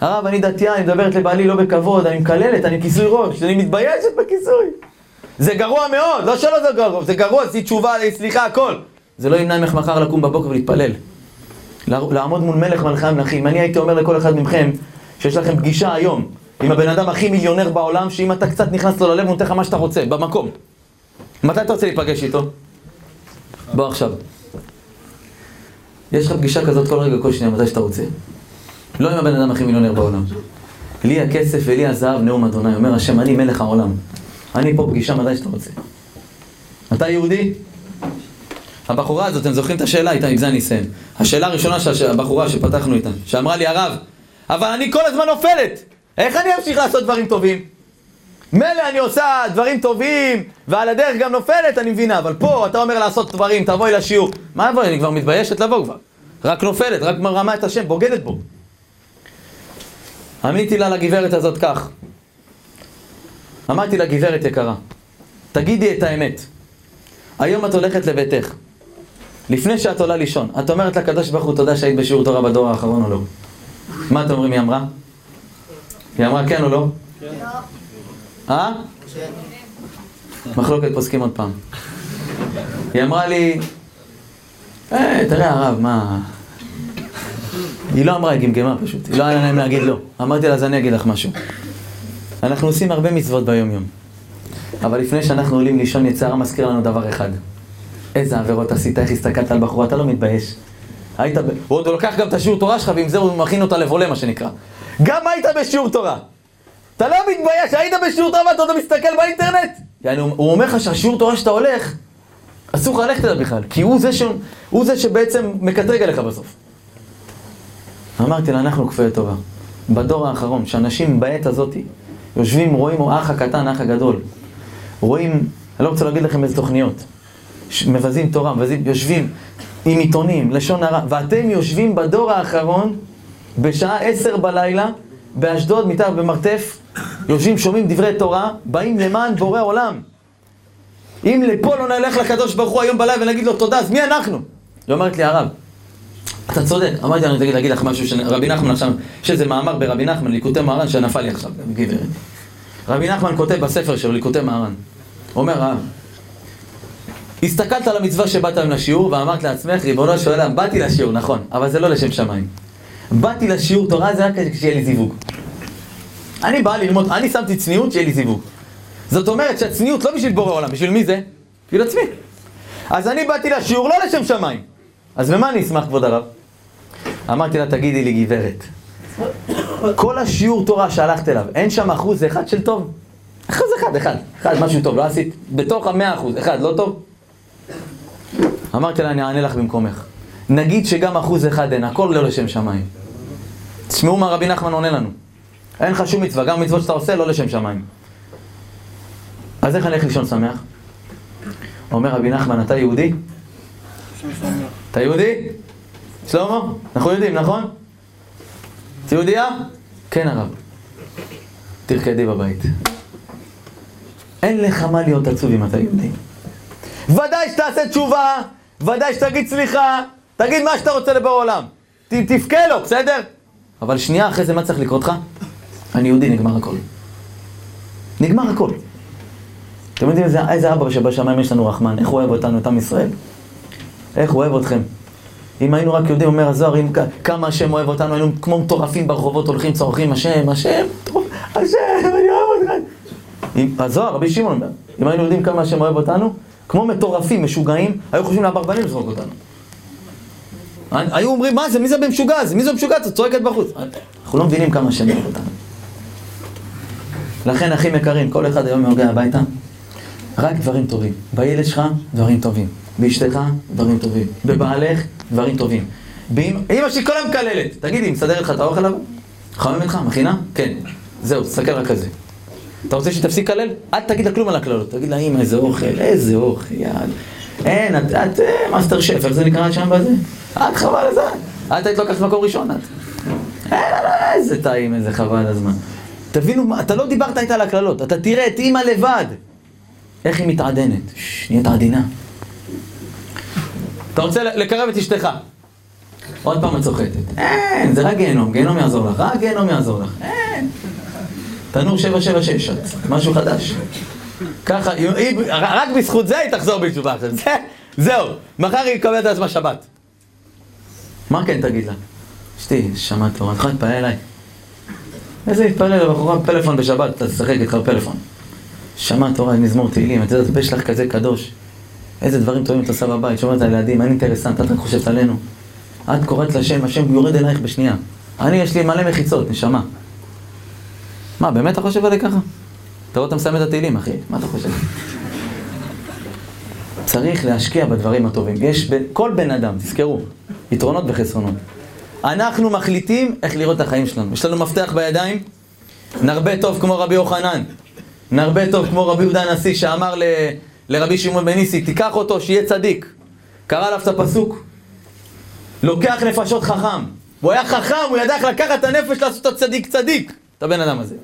הרב, אני דתייה, אני מדברת לבעלי לא בכבוד, אני מקללת, אני כיסוי ראש, אני מתביישת בכיסוי. זה גרוע מאוד, לא שלא זה גרוע, זה גרוע, עשי תשובה, סליחה, הכל. זה לא ימנע ממך מחר לקום בבוקר ולהתפלל. לעמוד מול מלך מלכי המלכים. אני הייתי אומר לכל אחד מכם, שיש לכם פגישה היום עם הבן אדם הכי מיליונר בעולם, שאם אתה קצת נכנס לו ללב, הוא נותן לך מה שאתה רוצה, במקום. מתי אתה רוצה להיפגש איתו? בוא עכשיו. יש לך פגישה כזאת כל רגע, כל שנייה, מתי שאתה רוצה. לא עם הבן אדם הכי מיליונר בעולם. לי הכסף ולי הזהב, נאום אדוני. אומר השם, אני מלך העולם. אני פה פגישה מתי שאתה רוצה. אתה יהודי? הבחורה הזאת, אתם זוכרים את השאלה איתה, עם זה אני אסיים. השאלה הראשונה של הבחורה שפתחנו איתה, שאמרה לי, הרב, אבל אני כל הזמן נופלת! איך אני אמשיך לעשות דברים טובים? מילא אני עושה דברים טובים, ועל הדרך גם נופלת, אני מבינה, אבל פה אתה אומר לעשות דברים, תבואי לשיעור. מה אבואי, אני כבר מתביישת לבוא כבר. רק נופלת, רק מרמה את השם, בוגדת בו. עניתי לה לגברת הזאת כך. אמרתי לה, גברת יקרה, תגידי את האמת. היום את הולכת לביתך. לפני שאת עולה לישון, את אומרת לקדוש ברוך הוא תודה שהיית בשיעור תורה בדור האחרון או לא? מה אתם אומרים היא אמרה? היא אמרה כן או לא? כן. אה? מחלוקת פוסקים עוד פעם. היא אמרה לי, אה, תראה הרב, מה... היא לא אמרה, היא גמגמה פשוט, היא לא היה להם להגיד לא. אמרתי לה, אז אני אגיד לך משהו. אנחנו עושים הרבה מצוות ביום-יום. אבל לפני שאנחנו עולים לישון, יצרה מזכיר לנו דבר אחד. איזה עבירות עשית, איך הסתכלת על בחורה, אתה לא מתבייש. היית, הוא עוד לוקח גם את השיעור תורה שלך, ועם זה הוא מכין אותה לבולה, מה שנקרא. גם היית בשיעור תורה. אתה לא מתבייש, היית בשיעור תורה ואתה עוד מסתכל באינטרנט? יעני, הוא אומר לך שהשיעור תורה שאתה הולך, אסור לך ללכת אליו בכלל, כי הוא זה, ש... הוא זה שבעצם מקטרג עליך בסוף. אמרתי לה, אנחנו כפויי טובה. בדור האחרון, שאנשים בעת הזאת יושבים, רואים האח הקטן, האח הגדול. רואים, אני לא רוצה להגיד לכם איזה תוכניות. מבזים תורה, מבזים, יושבים עם עיתונים, לשון הרע, ואתם יושבים בדור האחרון, בשעה עשר בלילה, באשדוד, מתחת במרתף, יושבים, שומעים דברי תורה, באים למען בורא עולם. אם לפה לא נלך לקדוש ברוך הוא היום בלילה ונגיד לו תודה, אז מי אנחנו? היא אומרת לי, הרב, אתה צודק. אמרתי לה, אני להגיד לך משהו, שרבי נחמן עכשיו, יש איזה מאמר ברבי נחמן, ליקוטי מהר"ן, שנפל לי עכשיו, גברת. רבי נחמן כותב בספר שלו, ליקוטי מהר"ן. אומר, הרב, הסתכלת על המצווה שבאת היום לשיעור ואמרת לעצמך, ריבונו של עולם, באתי לשיעור, נכון, אבל זה לא לשם שמיים. באתי לשיעור תורה, זה רק כדי שיהיה לי זיווג. אני בא ללמוד, אני שמתי צניעות, שיהיה לי זיווג. זאת אומרת שהצניעות לא בשביל בורא עולם, בשביל מי זה? בשביל עצמי. אז אני באתי לשיעור לא לשם שמיים. אז במה אני אשמח, כבוד הרב? אמרתי לה, תגידי לי, גברת, כל השיעור תורה שהלכת אליו, אין שם אחוז אחד של טוב? אחוז אחד, אחד, אחד, משהו טוב, לא עשית? בתוך המאה אחוז, אחד, לא טוב? אמרתי לה, אני אענה לך במקומך. נגיד שגם אחוז אחד אין, הכל לא לשם שמיים. תשמעו מה רבי נחמן עונה לנו. אין לך שום מצווה, גם מצוות שאתה עושה לא לשם שמיים. אז איך אני הולך לישון שמח? אומר רבי נחמן, אתה יהודי? אתה יהודי? שלמה? אנחנו יודעים, נכון? את יהודייה? כן הרב. תרקדי בבית. אין לך מה להיות עצוב אם אתה יהודי. ודאי שתעשה תשובה, ודאי שתגיד סליחה, תגיד מה שאתה רוצה לבוא עולם. ת, תבכה לו, בסדר? אבל שנייה אחרי זה מה צריך לקרות לך? אני יהודי, נגמר הכל. נגמר הכל. אתם יודעים איזה, איזה אבא שבשמיים יש לנו רחמן, איך הוא אוהב אותנו, את עם ישראל? איך הוא אוהב אתכם? אם היינו רק יודעים, אומר הזוהר, אם כמה השם אוהב אותנו, היינו כמו מטורפים ברחובות, הולכים, צורכים, השם, השם, השם, אני אוהב אותך. הזוהר, רבי שמעון אומר, אם היינו יודעים כמה השם אוהב אותנו, כמו מטורפים, משוגעים, היו חושבים לאברבנים לזרוק אותנו. היו אומרים, מה זה, מי זה במשוגע הזה? מי זה במשוגע הזה? צועקת בחוץ. אנחנו לא מבינים כמה השם אוהב אותנו. לכן, אחים יקרים, כל אחד היום מגיע הביתה, רק דברים טובים. בילד שלך, דברים טובים. באשתך, דברים טובים. בבעלך, דברים טובים. אמא שלי כל היום מקללת. תגידי, מסדרת לך את האוכל לבוא? חמין אימא שלך מכינה? כן. זהו, תסתכל רק על זה. אתה רוצה שתפסיק לקלל? אל תגיד לה כלום על הקללות. תגיד לה, אמא, איזה אוכל, איזה אוכל, יאללה. אין, את, את אה, מאסטר שף, איך זה נקרא שם בזה? את חבל הזמן. את היית לוקחת מקום ראשון, את. אין, איזה טעים, איזה חבל הזמן. תבינו, אתה לא דיברת איתה על הקללות, אתה תראה את אימא לבד. איך היא מתעדנת. נהיית עדינה. אתה רוצה לקרב את אשתך. עוד פעם את צוחקת. אין, זה רק גיהנום, גיהנום יעזור לך, רק גיהנום יעזור לך. אין. תנור 776, משהו חדש. ככה, היא, רק בזכות זה היא תחזור בתשובה אחרת. זה, זהו, מחר היא תקבל את עצמה שבת. מה כן תגיד לה? אשתי, שמעת יכולה להתפלל אליי? איזה להתפלל לבחורה בפלאפון בשבת, אתה תשחק איתך בפלאפון. שמע תורה, מזמור תהילים, את יודעת, הפה שלך כזה קדוש. איזה דברים טובים את עושה בבית, שומעת על הילדים, אין אינטרסנט, את רק חושבת עלינו. את קוראת לשם, השם יורד אלייך בשנייה. אני, יש לי מלא מחיצות, נשמה. מה, באמת אתה חושב עלי ככה? אתה רואה, אתה מסיים את התהילים, אחי, מה אתה חושב? צריך להשקיע בדברים הטובים. יש, ב... כל בן אדם, תזכרו, יתרונות וחסרונות. אנחנו מחליטים איך לראות את החיים שלנו. יש לנו מפתח בידיים, נרבה טוב כמו רבי יוחנן, נרבה טוב כמו רבי יהודה הנשיא שאמר ל... לרבי שמעון בניסי, תיקח אותו שיהיה צדיק. קרא עליו את הפסוק, לוקח נפשות חכם, והוא היה חכם, הוא ידע איך לקחת את הנפש לעשות אותו צדיק צדיק, את הבן אדם הזה.